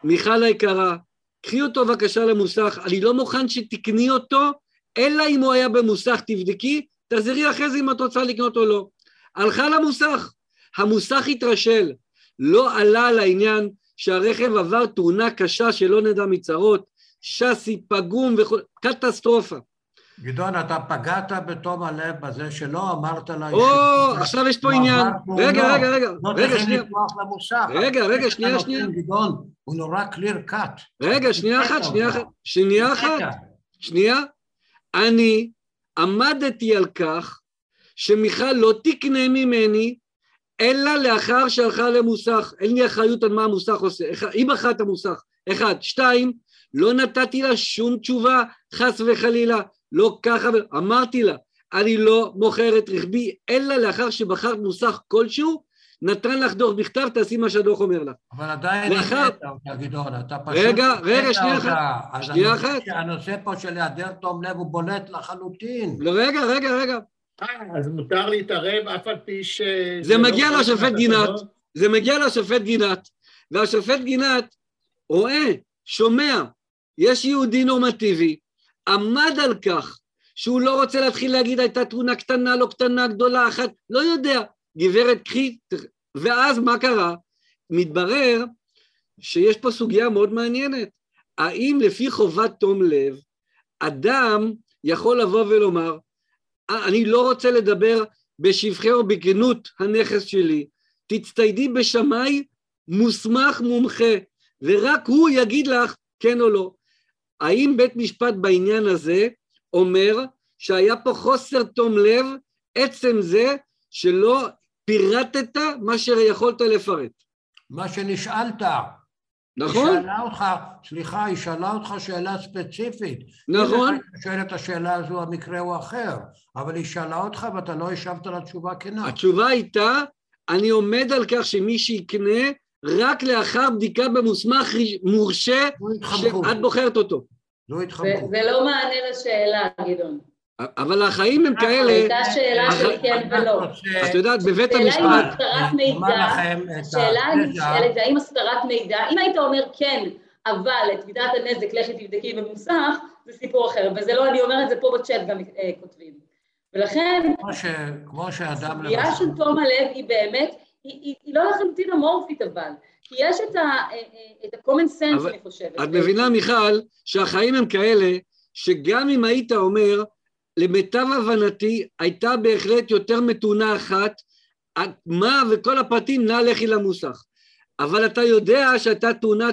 C: מיכל היקרה, קחי אותו בבקשה למוסך, אני לא מוכן שתקני אותו, אלא אם הוא היה במוסך, תבדקי, תחזרי אחרי זה אם את רוצה לקנות או לא. הלכה למוסך, המוסך התרשל, לא עלה על העניין שהרכב עבר תאונה קשה שלא נדע מצרות, שסי פגום וכו', קטסטרופה.
E: גדעון, אתה פגעת בתום הלב בזה שלא אמרת לה...
C: או, עכשיו יש פה עניין.
E: עבר תאונות.
C: רגע, רגע, רגע,
E: לא
C: רגע,
E: צריכים למוסך.
C: רגע, רגע, שנייה, שנייה.
E: גדעון, הוא נורא קליר קאט.
C: רגע, שנייה אחת, שנייה אחת, שנייה אחת. שנייה. אני עמדתי על כך שמיכל לא תקנה ממני אלא לאחר שהלכה למוסך, אין לי אחריות על מה המוסך עושה, אחד, היא בחרה את המוסך, אחד, שתיים, לא נתתי לה שום תשובה, חס וחלילה, לא ככה, אמרתי לה, אני לא מוכר את רכבי, אלא לאחר שבחרת מוסך כלשהו, נתן לך דוח בכתב, תעשי מה שהדוח אומר לך.
E: אבל עדיין
C: לאחר-
E: הבאת אותה, גדעון, אתה פשוט...
C: רגע, רגע, שנייה. אחת, שנייה אחת.
E: הנושא פה של היעדר תום לב הוא בולט לחלוטין.
C: לא, רגע, רגע, רגע,
D: אה, אז מותר להתערב אף על פי ש...
C: זה מגיע לשופט גינת. זה מגיע לשופט גינת, והשופט גינת רואה, שומע, יש יהודי נורמטיבי, עמד על כך שהוא לא רוצה להתחיל להגיד הייתה תאונה קטנה, לא קטנה, גדולה, אחת, לא יודע. גברת, קחי, ואז מה קרה? מתברר שיש פה סוגיה מאוד מעניינת. האם לפי חובת תום לב, אדם יכול לבוא ולומר, "אה, אני לא רוצה לדבר בשבחי או בכנות הנכס שלי, תצטיידי בשמאי מוסמך מומחה, ורק הוא יגיד לך כן או לא. האם בית משפט בעניין הזה אומר שהיה פה חוסר תום לב, עצם זה שלא פירטת מה שיכולת לפרט,
E: מה שנשאלת.
C: נכון?
E: היא שאלה אותך, סליחה, היא שאלה אותך שאלה ספציפית.
C: נכון?
E: אם אתה שואל את השאלה הזו, המקרה הוא אחר, אבל היא שאלה אותך ואתה לא השבת לה תשובה כנה.
C: התשובה הייתה, אני עומד על כך שמי שיקנה רק לאחר בדיקה במוסמך מורשה
E: התחמקות.
C: שאת בוחרת אותו.
E: זו
A: זה
E: התחמקות.
A: זה לא מענה לשאלה, גדעון.
C: אבל החיים הם כאלה,
A: הייתה שאלה של כן ולא.
C: את יודעת, בבית
A: השאלה אם
C: המשפט,
A: הסתרת
E: אומר
A: מידע, השאלה הנשאלת זה האם הסתרת מידע, אם היית אומר כן, אבל את מידת הנזק לכי תבדקי במוסך, זה סיפור אחר, וזה לא, אני אומרת, זה פה בצ'אט גם אה, כותבים. ולכן,
E: כמו שאדם
A: הסוגיה. של תום הלב היא באמת, היא, לא לחלוטין אמורפית אבל, כי יש את אה, אה, את ה-common sense, אני חושבת.
C: את מבינה, מיכל, שהחיים הם כאלה, שגם אם היית אומר, למיטב הבנתי, הייתה בהחלט יותר מתונה אחת, מה וכל הפרטים, נא לכי למוסך. אבל אתה יודע שהייתה תאונה,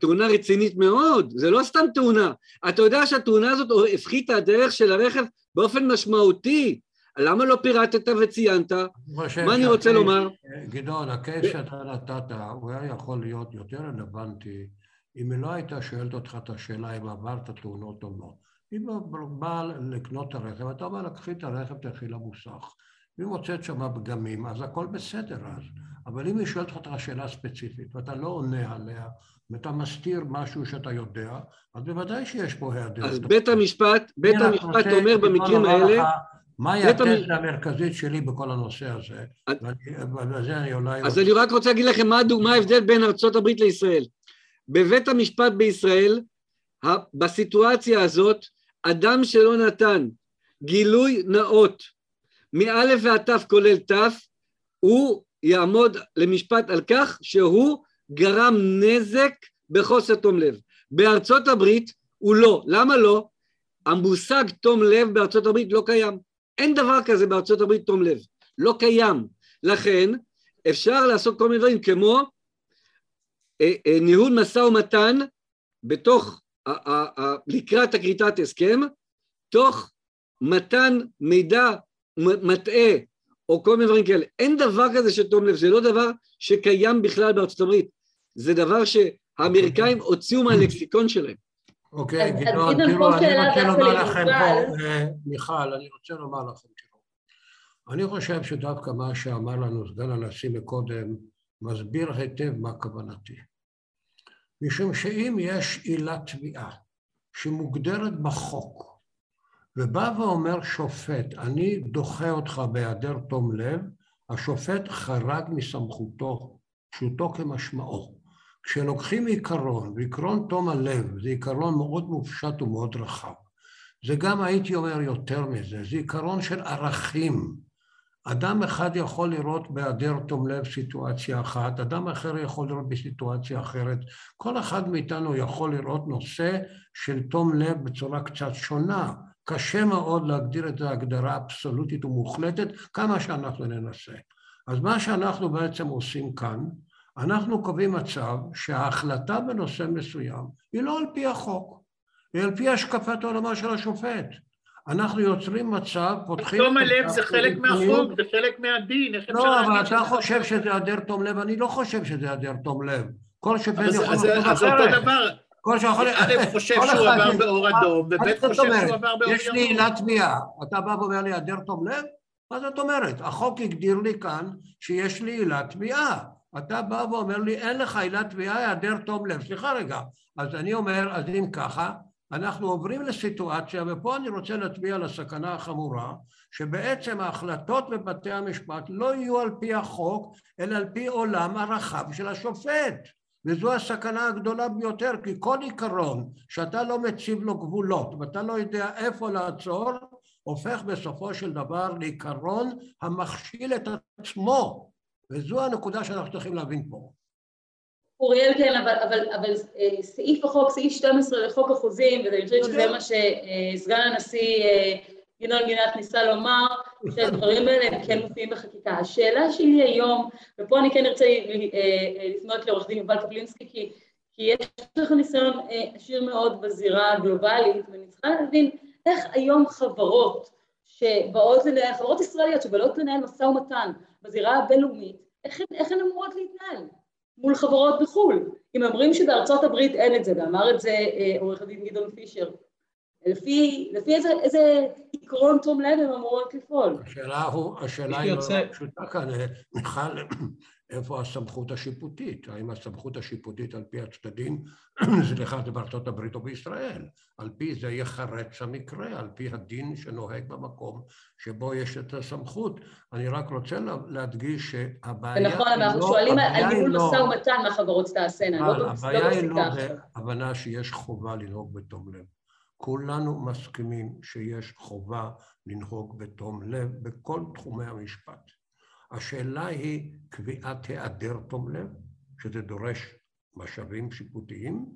C: תאונה רצינית מאוד, זה לא סתם תאונה. אתה יודע שהתאונה הזאת הפחיתה הדרך של הרכב באופן משמעותי. למה לא פירטת וציינת? מה אני רוצה לומר?
E: גדעון, הקייס שאתה נתת, הוא היה יכול להיות יותר רלוונטי אם היא לא הייתה שואלת אותך את השאלה אם עברת תאונות או לא. אם הוא בא לקנות את הרכב, אתה אומר לה, קחי את הרכב, תלכי למוסך. אם מוצאת שם פגמים, אז הכל בסדר אז. אבל אם היא שואלת אותך שאלה ספציפית ואתה לא עונה עליה, ואתה מסתיר משהו שאתה יודע, אז בוודאי שיש פה היעדר.
C: אז. בית המשפט, בית המשפט אומר במקרים האלה,
E: מהי התזה המרכזית שלי בכל הנושא הזה,
C: את-
E: ואני- ועל זה אני אולי...
C: אז אני רק רוצה להגיד לכם מה, ההבדל בין הברית לישראל. בבית המשפט בישראל, בסיטואציה הזאת, אדם שלא נתן גילוי נאות מאלף ועד תף כולל תף, הוא יעמוד למשפט על כך שהוא גרם נזק בחוסר תום לב. בארצות הברית הוא לא. למה לא? המושג תום לב בארצות הברית לא קיים. אין דבר כזה בארצות הברית תום לב. לא קיים. לכן אפשר לעשות כל מיני דברים כמו אה, אה, ניהול משא ומתן בתוך, לקראת הכריתת הסכם, תוך מתן מידע מטעה או כל מיני דברים כאלה. אין דבר כזה של תום לב, זה לא דבר שקיים בכלל בארצות הברית, זה דבר שהאמריקאים הוציאו מהלקסיקון שלהם.
E: אוקיי, גדעון, תראו,
A: פה
E: אני רוצה לומר לכם. פה, אה, מיכל, אני רוצה לומר לכם, תראו, אני חושב שדווקא מה שאמר לנו סגן הנשיא מקודם, מסביר היטב מה כוונתי. משום שאם יש עילת תביעה שמוגדרת בחוק, ובא ואומר שופט, אני דוחה אותך בהיעדר תום לב, השופט חרג מסמכותו, פשוטו כמשמעו. כשלוקחים עיקרון, ועיקרון תום הלב זה עיקרון מאוד מופשט ומאוד רחב. זה גם, הייתי אומר יותר מזה, זה עיקרון של ערכים. אדם אחד יכול לראות בהיעדר תום לב סיטואציה אחת, אדם אחר יכול לראות בסיטואציה אחרת. כל אחד מאיתנו יכול לראות נושא של תום לב בצורה קצת שונה. קשה מאוד להגדיר את זה הגדרה אבסולוטית ומוחלטת, כמה שאנחנו ננסה. אז מה שאנחנו בעצם עושים כאן, אנחנו קובעים מצב שההחלטה בנושא מסוים היא לא על פי החוק, היא על פי השקפת עולמה של השופט. אנחנו יוצרים מצב, פותחים...
D: תום הלב זה חלק. מהחוק, זה חלק מהדין, איך אפשר
E: לא, אבל
D: להגיד
E: אתה חושב שזה היעדר תום לב, אני לא חושב שזה היעדר תום לב. כל
D: זה-
E: יכול לחשוב
D: אז זה אותו
E: אחרת.
D: דבר,
E: כל שיכול...
D: א' חושב שהוא עבר באור אדום, וב' חושב? שהוא עבר באור
E: יש לי. עילת תביעה, אתה בא ואומר לי היעדר תום לב? מה זאת אומרת? החוק הגדיר לי כאן שיש לי עילת תביעה. אתה בא ואומר לי, אין לך עילת תביעה, היעדר תום לב. סליחה רגע. אז אני אומר, אז אם ככה, אנחנו עוברים לסיטואציה, ופה אני רוצה להצביע על הסכנה החמורה, שבעצם ההחלטות בבתי המשפט לא יהיו על פי החוק, אלא על פי עולם הרחב של השופט. וזו הסכנה הגדולה ביותר, כי כל עיקרון שאתה לא מציב לו גבולות ואתה לא יודע איפה לעצור, הופך בסופו של דבר לעיקרון המכשיל את עצמו. וזו הנקודה שאנחנו צריכים להבין פה.
A: אוריאל, כן, אבל, אבל, אבל אה, סעיף החוק, סעיף 12 לחוק החוזים, ואני חושבת שזה מה שסגן הנשיא אה, ינון גינת ניסה לומר, שהדברים האלה הם כן מופיעים בחקיקה. השאלה שלי היום, ופה אני כן ארצה אה, אה, לפנות לעורך דין יובל קפלינסקי, כי, כי יש לך ניסיון אה, עשיר מאוד בזירה הגלובלית, ואני צריכה להבין איך היום חברות שבאות לנהל, חברות ישראליות שבאות לנהל משא ומתן בזירה הבינלאומית, איך, איך הן אמורות להתנהל? מול חברות בחו"ל. אם אומרים שבארצות הברית אין את זה, ואמר את זה אה, עורך הדין גדעון פישר, לפי, לפי איזה, איזה עקרון תום לב הן אמורות לפעול?
E: השאלה, הוא, השאלה היא
F: שיוצא-
E: לא פשוטה כאן, אה, מיכל, איפה הסמכות השיפוטית? האם הסמכות השיפוטית על פי הצדדים, סליחה, זה בארצות הברית או בישראל? על פי זה ייחרץ המקרה, על פי הדין שנוהג במקום שבו יש את הסמכות. אני רק רוצה לה- להדגיש שהבעיה
A: אבל אנחנו
E: לא-
A: שואלים על
E: היא
A: ניהול
E: לא-
A: משא ומתן מה חברות תעשינה, לא בפס-
E: הבעיה
A: לא
E: היא לא. בהבנה שיש חובה לנהוג בתום לב. כולנו מסכימים שיש חובה לנהוג בתום לב בכל תחומי המשפט. השאלה היא קביעת היעדר תום לב, שזה דורש משאבים שיפוטיים,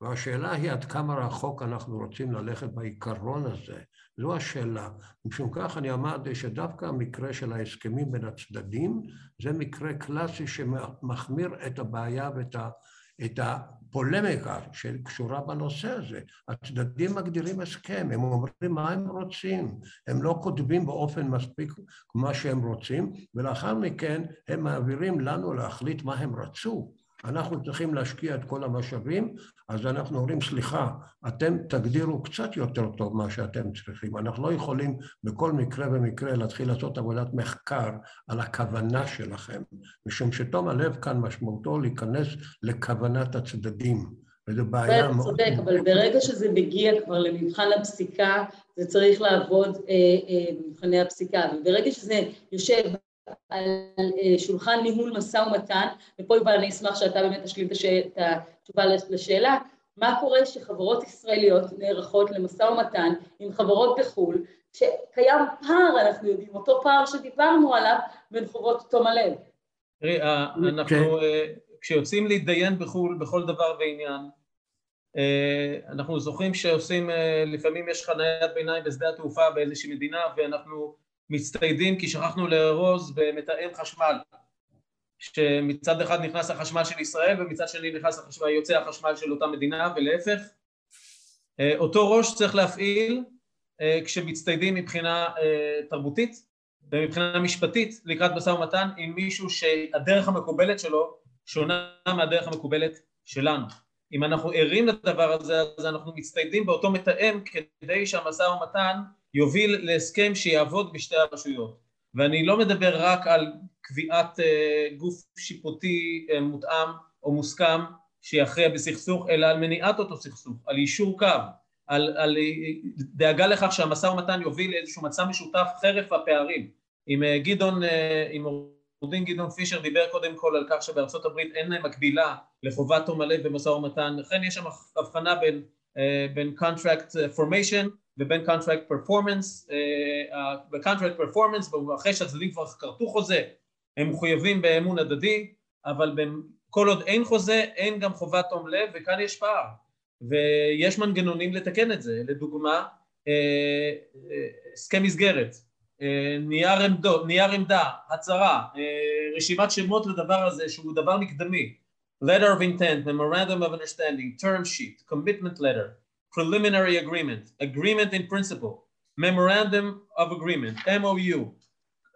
E: והשאלה היא עד כמה רחוק אנחנו רוצים ללכת בעיקרון הזה. זו השאלה. משום כך אני אמרתי שדווקא המקרה של ההסכמים בין הצדדים זה מקרה קלאסי שמחמיר את הבעיה ואת ה... את הפולמיקה שקשורה בנושא הזה. הצדדים מגדירים הסכם, הם אומרים מה הם רוצים, הם לא כותבים באופן מספיק מה שהם רוצים, ולאחר מכן הם מעבירים לנו להחליט מה הם רצו. אנחנו צריכים להשקיע את כל המשאבים, אז אנחנו אומרים, סליחה, אתם תגדירו קצת יותר טוב מה שאתם צריכים. אנחנו לא יכולים בכל מקרה ומקרה להתחיל לעשות עבודת מחקר על הכוונה שלכם, משום שתום הלב כאן משמעותו להיכנס לכוונת הצדדים, וזו בעיה מאוד...
A: צודק, אבל ברגע שזה מגיע כבר למבחן הפסיקה, זה צריך לעבוד אה, אה, במבחני הפסיקה, וברגע שזה יושב על אה, שולחן ניהול משא ומתן, ופה יובל אני אשמח שאתה באמת תשלים את התשובה לשאלה, מה קורה שחברות ישראליות נערכות למשא ומתן עם חברות בחו"ל, שקיים פער, אנחנו יודעים, אותו פער שדיברנו עליו בין חובות תום הלב.
F: תראי, אה, אנחנו, אה, כשיוצאים להתדיין בחו"ל בכל דבר ועניין, אנחנו זוכרים שעושים, לפעמים יש חניית ביניים בשדה התעופה באיזושהי מדינה ואנחנו מצטיידים כי שכחנו לארוז במתאם חשמל שמצד אחד נכנס החשמל של ישראל ומצד שני נכנס החשמל, יוצא החשמל של אותה מדינה ולהפך אה, אותו ראש צריך להפעיל אה, כשמצטיידים מבחינה אה, תרבותית ומבחינה משפטית לקראת משא ומתן עם מישהו שהדרך המקובלת שלו שונה מהדרך המקובלת שלנו. אם אנחנו ערים לדבר הזה אז אנחנו מצטיידים באותו מתאם כדי שהמשא ומתן יוביל להסכם שיעבוד בשתי הרשויות. ואני לא מדבר רק על קביעת uh, גוף שיפוטי uh, מותאם או מוסכם שיכריע בסכסוך, אלא על מניעת אותו סכסוך, על יישור קו, על, על דאגה לכך שהמשא ומתן יוביל לאיזשהו מצע משותף חרף הפערים. אם גדעון, אם עורך דין גדעון פישר דיבר קודם כל על כך שבארצות הברית אין מקבילה לחובת תום הלב במשא ומתן, לכן יש שם הבחנה בין, בין contract formation ובין contract performance, ב-contract performance, אחרי שהצדדים כבר כרתו חוזה, הם מחויבים באמון הדדי, אבל כל עוד אין חוזה, אין גם חובת תום לב, וכאן יש פער, ויש מנגנונים לתקן את זה, לדוגמה, הסכם מסגרת, נייר, עמדו, נייר עמדה, הצהרה, רשימת שמות לדבר הזה שהוא דבר מקדמי, letter of intent, memorandum of understanding, term sheet, commitment letter, preliminary agreement, agreement in principle, Memorandum of Agreement, MOU,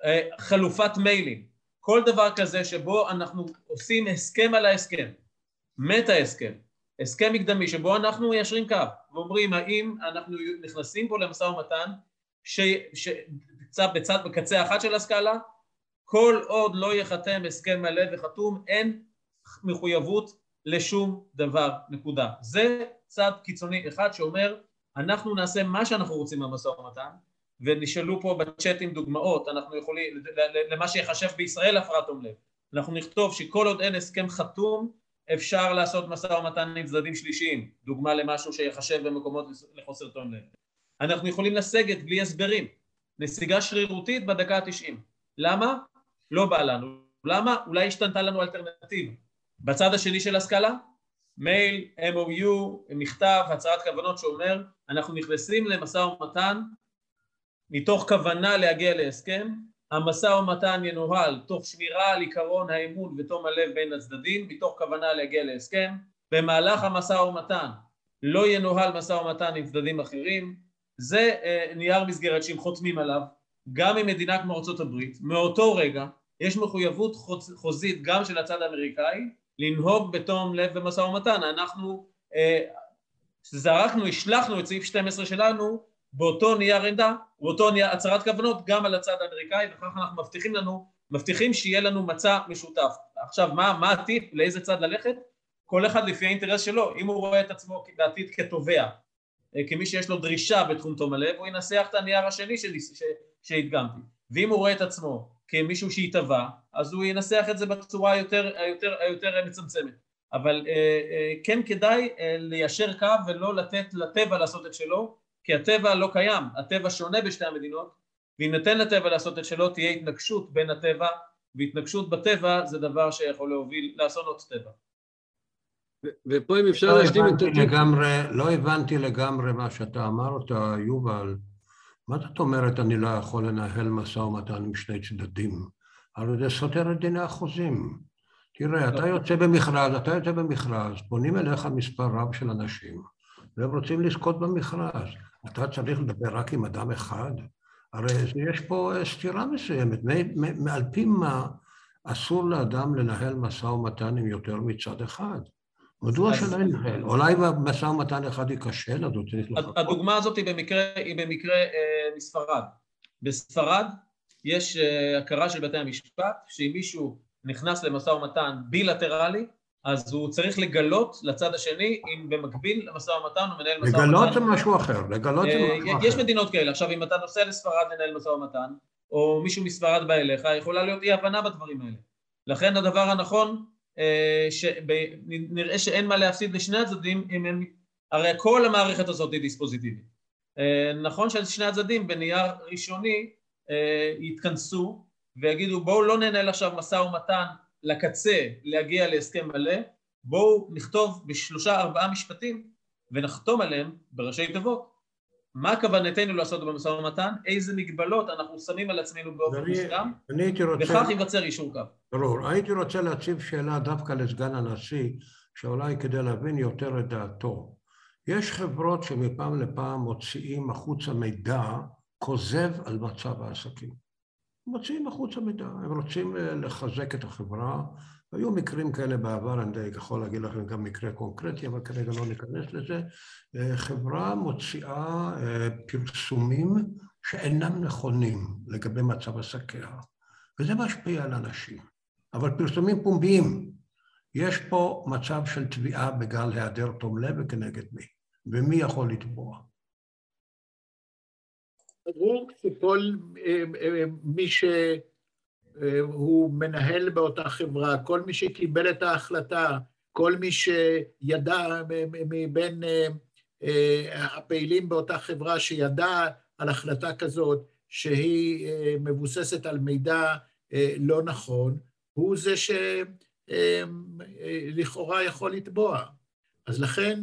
F: אה, חלופת מיילים, כל דבר כזה שבו אנחנו עושים הסכם על ההסכם, מת ההסכם, הסכם מקדמי שבו אנחנו מיישרים קו ואומרים האם אנחנו נכנסים פה למשא ומתן שבצד בקצה אחת של הסקאלה? כל עוד לא ייחתם הסכם מלא וחתום אין מחויבות לשום דבר, נקודה. זה צד קיצוני אחד שאומר אנחנו נעשה מה שאנחנו רוצים במשא ומתן ונשאלו פה בצ'אטים דוגמאות, אנחנו יכולים, למה שיחשב בישראל הפרעת תום לב, אנחנו נכתוב שכל עוד אין הסכם חתום אפשר לעשות משא ומתן עם צדדים שלישיים, דוגמה למשהו שיחשב במקומות לחוסר תום לב. אנחנו יכולים לסגת בלי הסברים, נסיגה שרירותית בדקה התשעים. למה? לא בא לנו. למה? אולי השתנתה לנו אלטרנטיבה. בצד השני של הסקאלה, מייל, MOU, מכתב, הצהרת כוונות שאומר אנחנו נכנסים למשא ומתן מתוך כוונה להגיע להסכם, המשא ומתן ינוהל תוך שמירה על עיקרון האמון ותום הלב בין הצדדים, מתוך כוונה להגיע להסכם, במהלך המשא ומתן לא ינוהל משא ומתן עם צדדים אחרים, זה אה, נייר מסגרת שהם חותמים עליו, גם עם מדינה כמו ארה"ב, מאותו רגע יש מחויבות חוזית גם של הצד האמריקאי לנהוג בתום לב במשא ומתן, אנחנו אה, זרקנו, השלכנו את סעיף 12 שלנו באותו נייר עמדה, באותו נייר הצהרת כוונות גם על הצד האמריקאי וכך אנחנו מבטיחים לנו, מבטיחים שיהיה לנו מצע משותף. עכשיו מה, מה הטיפ, לאיזה צד ללכת? כל אחד לפי האינטרס שלו, אם הוא רואה את עצמו בעתיד כתובע, אה, כמי שיש לו דרישה בתחום תום הלב, הוא ינסח את הנייר השני שהדגמתי, ואם הוא רואה את עצמו כמישהו שיתבע, אז הוא ינסח את זה בצורה היותר, היותר, היותר מצמצמת. אבל אה, אה, כן כדאי אה, ליישר קו ולא לתת לטבע לעשות את שלו, כי הטבע לא קיים, הטבע שונה בשתי המדינות, ואם ניתן לטבע לעשות את שלו תהיה התנגשות בין הטבע, והתנגשות בטבע זה דבר שיכול להוביל לאסונות טבע.
C: ופה אם אפשר לא להשלים את...
E: לגמרי, לא הבנתי לגמרי מה שאתה אמרת, יובל. מה זאת אומרת אני לא יכול לנהל משא ומתן עם שני צדדים? הרי זה סותר את דיני החוזים. תראה, אתה יוצא במכרז, אתה יוצא במכרז, פונים אליך מספר רב של אנשים, והם רוצים לזכות במכרז. אתה צריך לדבר רק עם אדם אחד? הרי יש פה סתירה מסוימת. על פי מה אסור לאדם לנהל משא ומתן עם יותר מצד אחד? מדוע שלא ינהל? אולי במשא ומתן אחד ייכשל, אז הוא צריך לחכות.
F: הדוגמה הזאת היא במקרה, היא במקרה אה, מספרד. בספרד יש אה, הכרה של בתי המשפט, שאם מישהו נכנס למשא ומתן בילטרלי, אז הוא צריך לגלות לצד השני אם במקביל למשא ומתן הוא מנהל משא ומתן.
E: לגלות זה משהו אחר, לגלות זה אה, משהו אחר.
F: יש מדינות כאלה. עכשיו, אם אתה נוסע לספרד לנהל משא ומתן, או מישהו מספרד בא אליך, יכולה להיות אי הבנה בדברים האלה. לכן הדבר הנכון, אה, נראה שאין מה להפסיד לשני הצדדים אם הם... הרי כל המערכת הזאת היא דיספוזיטיבית. אה, נכון ששני הצדדים בנייר ראשוני יתכנסו ויגידו בואו לא ננהל עכשיו משא ומתן לקצה להגיע להסכם מלא, בואו נכתוב בשלושה ארבעה משפטים ונחתום עליהם בראשי תיבות. מה כוונתנו לעשות במשא ומתן, איזה מגבלות אנחנו שמים על עצמנו באופן מסוים, וכך ייווצר יישור קו.
E: ברור. הייתי רוצה להציב שאלה דווקא לסגן הנשיא, שאולי כדי להבין יותר את דעתו. יש חברות שמפעם לפעם מוציאים החוצה מידע כוזב על מצב העסקים. מוציאים החוצה מידע, הם רוצים אה, לחזק את החברה. היו מקרים כאלה בעבר, אני יכול להגיד לכם גם מקרה קונקרטי, אבל כרגע לא ניכנס לזה. אה, חברה מוציאה אה, פרסומים שאינם נכונים לגבי מצב עסקיה, וזה משפיע על אנשים. אבל פרסומים פומביים, יש פה מצב של תביעה בגלל היעדר תום לב וכנגד מי, ומי יכול לתבוע.
D: ברור שכל אה, אה, מי שהוא מנהל באותה חברה, כל מי שקיבל את ההחלטה, כל מי שידע מבין אה, הפעילים באותה חברה שידע על החלטה כזאת שהיא מבוססת על מידע לא נכון, הוא זה שלכאורה יכול לתבוע. אז לכן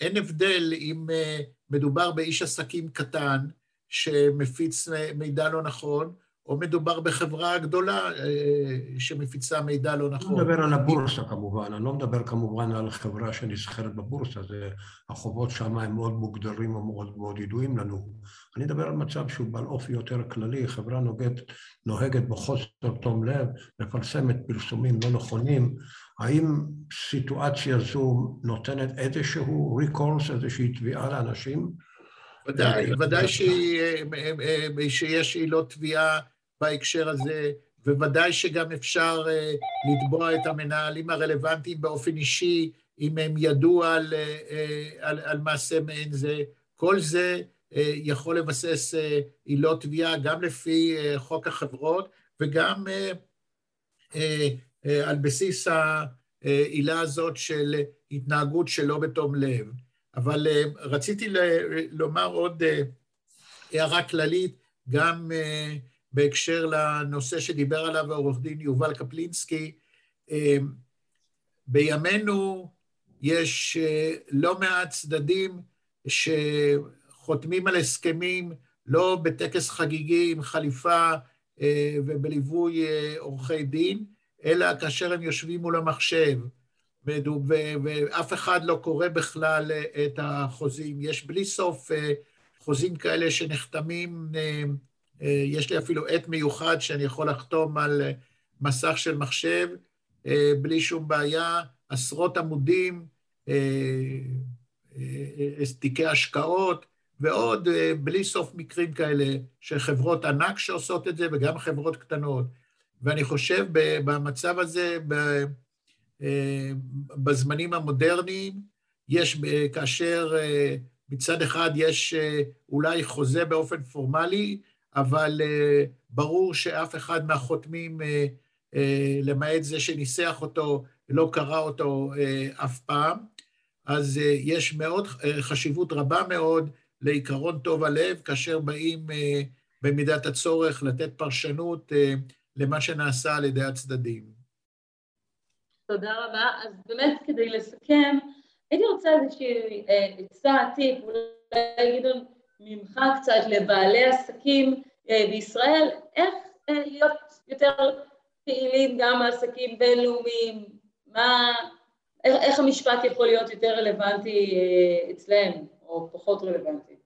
D: אין הבדל אם מדובר באיש עסקים קטן שמפיץ מידע לא נכון, או מדובר בחברה גדולה אה, שמפיצה מידע לא
E: אני
D: נכון.
E: לא מדבר על הבורסה כמובן, אני לא מדבר כמובן על חברה שנסחרת בבורסה, זה, החובות שם הם מאוד מוגדרים ומאוד מאוד ידועים לנו. אני מדבר על מצב שהוא בעל אופי יותר כללי, חברה נוגעת, נוהגת בחוסר תום לב, מפרסמת פרסומים לא נכונים, האם סיטואציה זו נותנת איזשהו ריקורס, איזושהי תביעה לאנשים?
D: ודאי, ודאי שיש עילות תביעה בהקשר הזה, וודאי שגם אפשר אה, לתבוע את המנהלים הרלוונטיים באופן אישי, אם הם ידעו על, אה, אה, על, על מעשה מעין זה. כל זה יכול לבסס עילות תביעה גם לפי חוק החברות, וגם על בסיס העילה הזאת של התנהגות שלא בתום לב. אבל אה, רציתי לומר עוד אה, הערה כללית, גם אה, בהקשר לנושא שדיבר עליו העורך דין יובל קפלינסקי. בימינו יש לא מעט צדדים שחותמים על הסכמים לא בטקס חגיגי עם חליפה ובליווי עורכי דין, אלא כאשר הם יושבים מול המחשב, ואף אחד לא קורא בכלל אה, את החוזים. יש בלי סוף אה, חוזים כאלה שנחתמים, אה, יש לי אפילו עט מיוחד שאני יכול לחתום על מסך של מחשב, בלי שום בעיה, עשרות עמודים, תיקי השקעות, ועוד בלי סוף מקרים כאלה של חברות ענק שעושות את זה, וגם חברות קטנות. ואני חושב במצב הזה, בזמנים המודרניים, יש, ב- כאשר אה, מצד אחד יש אה, אולי חוזה באופן פורמלי, אבל אה, ברור שאף אחד מהחותמים, אה, אה, למעט זה שניסח אותו, לא קרא אותו אה, אף פעם. אז אה, יש מאוד אה, חשיבות רבה מאוד לעיקרון טוב הלב, כאשר באים אה, במידת הצורך לתת פרשנות אה, למה שנעשה על ידי הצדדים.
A: תודה רבה. אז באמת כדי לסכם, הייתי רוצה איזושהי אה, עצה, טיפ, אולי גדעון ממך קצת לבעלי עסקים אה, בישראל, איך אה, להיות יותר פעילים גם בעסקים בינלאומיים, מה, איך, איך המשפט יכול להיות יותר רלוונטי אצלם, או פחות רלוונטי.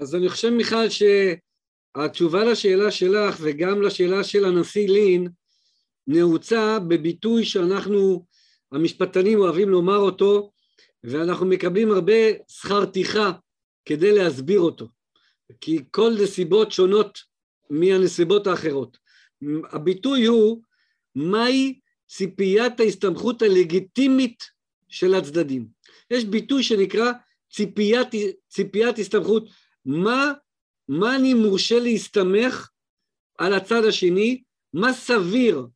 C: אז אני חושב, מיכל, שהתשובה לשאלה שלך וגם לשאלה של הנשיא לין נעוצה בביטוי שאנחנו, המשפטנים, אוהבים לומר אותו, ואנחנו מקבלים הרבה שכר טרחה כדי להסביר אותו, כי כל נסיבות שונות מהנסיבות האחרות. הביטוי הוא מהי ציפיית ההסתמכות הלגיטימית של הצדדים. יש ביטוי שנקרא ציפיית, ציפיית הסתמכות, מה, מה אני מורשה להסתמך על הצד השני, מה סביר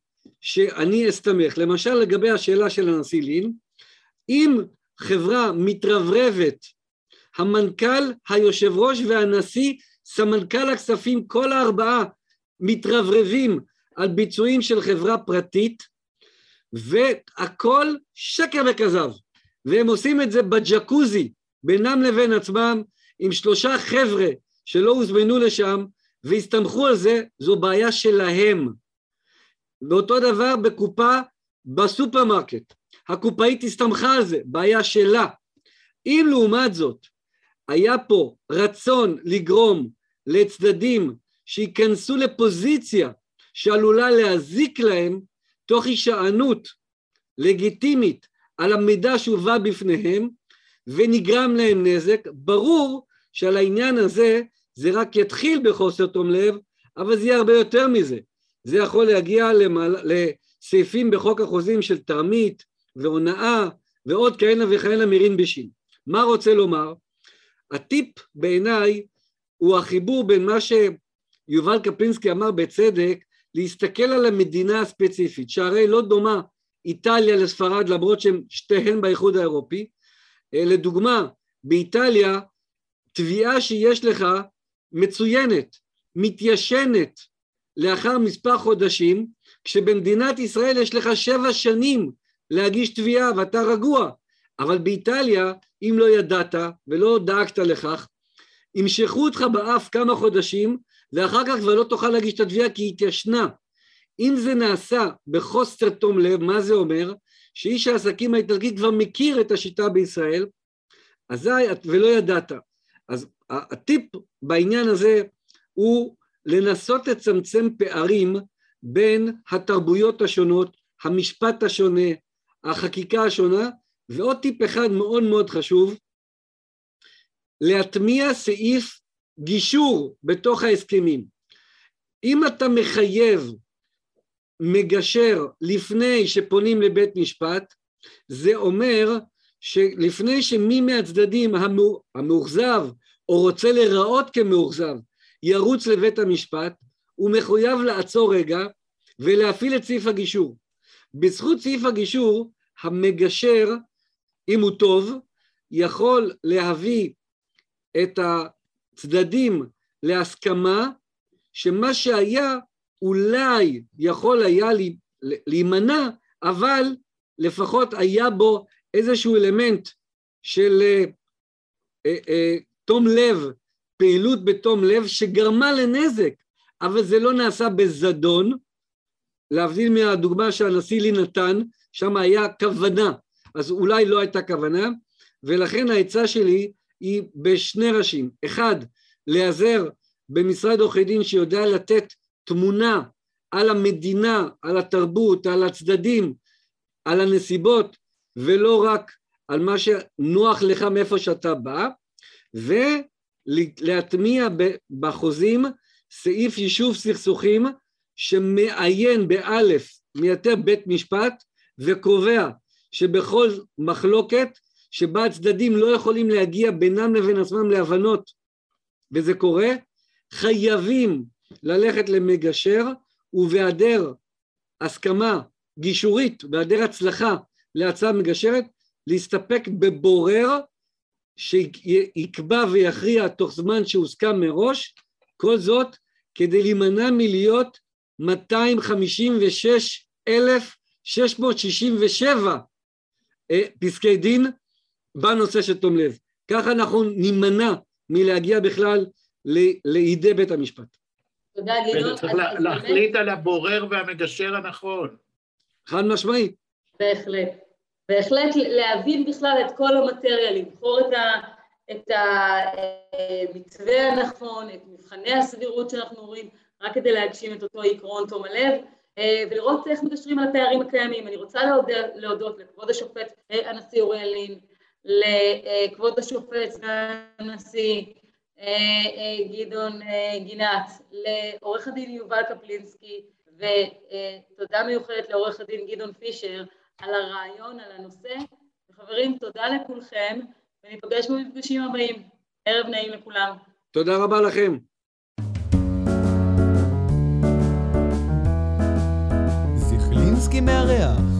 C: שאני אסתמך. למשל לגבי השאלה של הנשיא לין, אם חברה מתרברבת, המנכ"ל, היושב ראש והנשיא, סמנכ"ל הכספים, כל הארבעה מתרברבים על ביצועים של חברה פרטית, והכל שקר וכזב, והם עושים את זה בג'קוזי, בינם לבין עצמם, עם שלושה חבר'ה שלא הוזמנו לשם, והסתמכו על זה, זו בעיה שלהם. ואותו דבר בקופה בסופרמרקט, הקופאית הסתמכה על זה, בעיה שלה. אם לעומת זאת היה פה רצון לגרום לצדדים שייכנסו לפוזיציה שעלולה להזיק להם תוך הישענות לגיטימית על המידע שהובא בפניהם ונגרם להם נזק, ברור שעל העניין הזה זה רק יתחיל בחוסר תום לב, אבל זה יהיה הרבה יותר מזה. זה יכול להגיע למעלה, לסעיפים בחוק החוזים של תרמית והונאה ועוד כהנה וכהנה מירין בשין. מה רוצה לומר? הטיפ בעיניי הוא החיבור בין מה שיובל קפלינסקי אמר בצדק, להסתכל על המדינה הספציפית, שהרי לא דומה איטליה לספרד למרות שהן שתיהן באיחוד האירופי. לדוגמה, באיטליה תביעה שיש לך מצוינת, מתיישנת לאחר מספר חודשים, כשבמדינת ישראל יש לך שבע שנים להגיש תביעה ואתה רגוע, אבל באיטליה, אם לא ידעת ולא דאגת לכך, ימשכו אותך באף כמה חודשים ואחר כך כבר לא תוכל להגיש את התביעה כי היא התיישנה. אם זה נעשה בחוסר תום לב, מה זה אומר? שאיש העסקים האיטלקי כבר מכיר את השיטה בישראל, אזי, ולא ידעת. אז הטיפ בעניין הזה הוא לנסות לצמצם פערים בין התרבויות השונות, המשפט השונה, החקיקה השונה, ועוד טיפ אחד מאוד מאוד חשוב, להטמיע סעיף גישור בתוך ההסכמים. אם אתה מחייב מגשר לפני שפונים לבית משפט, זה אומר שלפני שמי מהצדדים המאוכזב או רוצה להיראות כמאוכזב ירוץ לבית המשפט, הוא מחויב לעצור רגע ולהפעיל את סעיף הגישור. בזכות סעיף הגישור, המגשר, אם הוא טוב, יכול להביא את הצדדים להסכמה שמה שהיה אולי יכול היה להימנע, אבל לפחות היה בו איזשהו אלמנט של אה, אה, תום לב, פעילות בתום לב שגרמה לנזק, אבל זה לא נעשה בזדון, להבדיל מהדוגמה שהנשיא לי נתן, שם היה כוונה, אז אולי לא הייתה כוונה, ולכן העצה שלי היא בשני ראשים. אחד, להיעזר במשרד עורכי דין שיודע לתת תמונה על המדינה, על התרבות, על הצדדים, על הנסיבות, ולא רק על מה שנוח לך מאיפה שאתה בא, ולהטמיע בחוזים סעיף יישוב סכסוכים שמעיין באלף, מייתר בית משפט וקובע שבכל מחלוקת שבה הצדדים לא יכולים להגיע בינם לבין עצמם להבנות, וזה קורה, חייבים ללכת למגשר, ובהיעדר הסכמה גישורית, בהיעדר הצלחה להצעה מגשרת, להסתפק בבורר שיקבע ויכריע תוך זמן שהוסכם מראש, כל זאת כדי להימנע מלהיות 256,667 אה, פסקי דין בנושא של תום לב. ככה אנחנו נימנע מלהגיע בכלל לידי בית המשפט.
A: תודה, גדעון.
D: צריך להחליט על הבורר והמגשר הנכון.
C: חד משמעית.
A: בהחלט. בהחלט להבין בכלל את כל המטריה, לבחור את, ה, את המתווה הנכון, את מבחני הסבירות שאנחנו רואים, רק כדי להגשים את אותו עקרון תום הלב, אה, ולראות איך מגשרים על הפערים הקיימים. אני רוצה להודות, להודות לכבוד השופט אה, הנשיא אוריאל לין, לכבוד השופט הנשיא גדעון אה, גינת, לעורך הדין יובל קפלינסקי, ותודה מיוחדת לעורך הדין גדעון פישר על הרעיון, על הנושא. וחברים, תודה לכולכם, וניפגש במפגשים הבאים. ערב נעים לכולם.
C: תודה רבה לכם.
B: זיכלינסקי מארח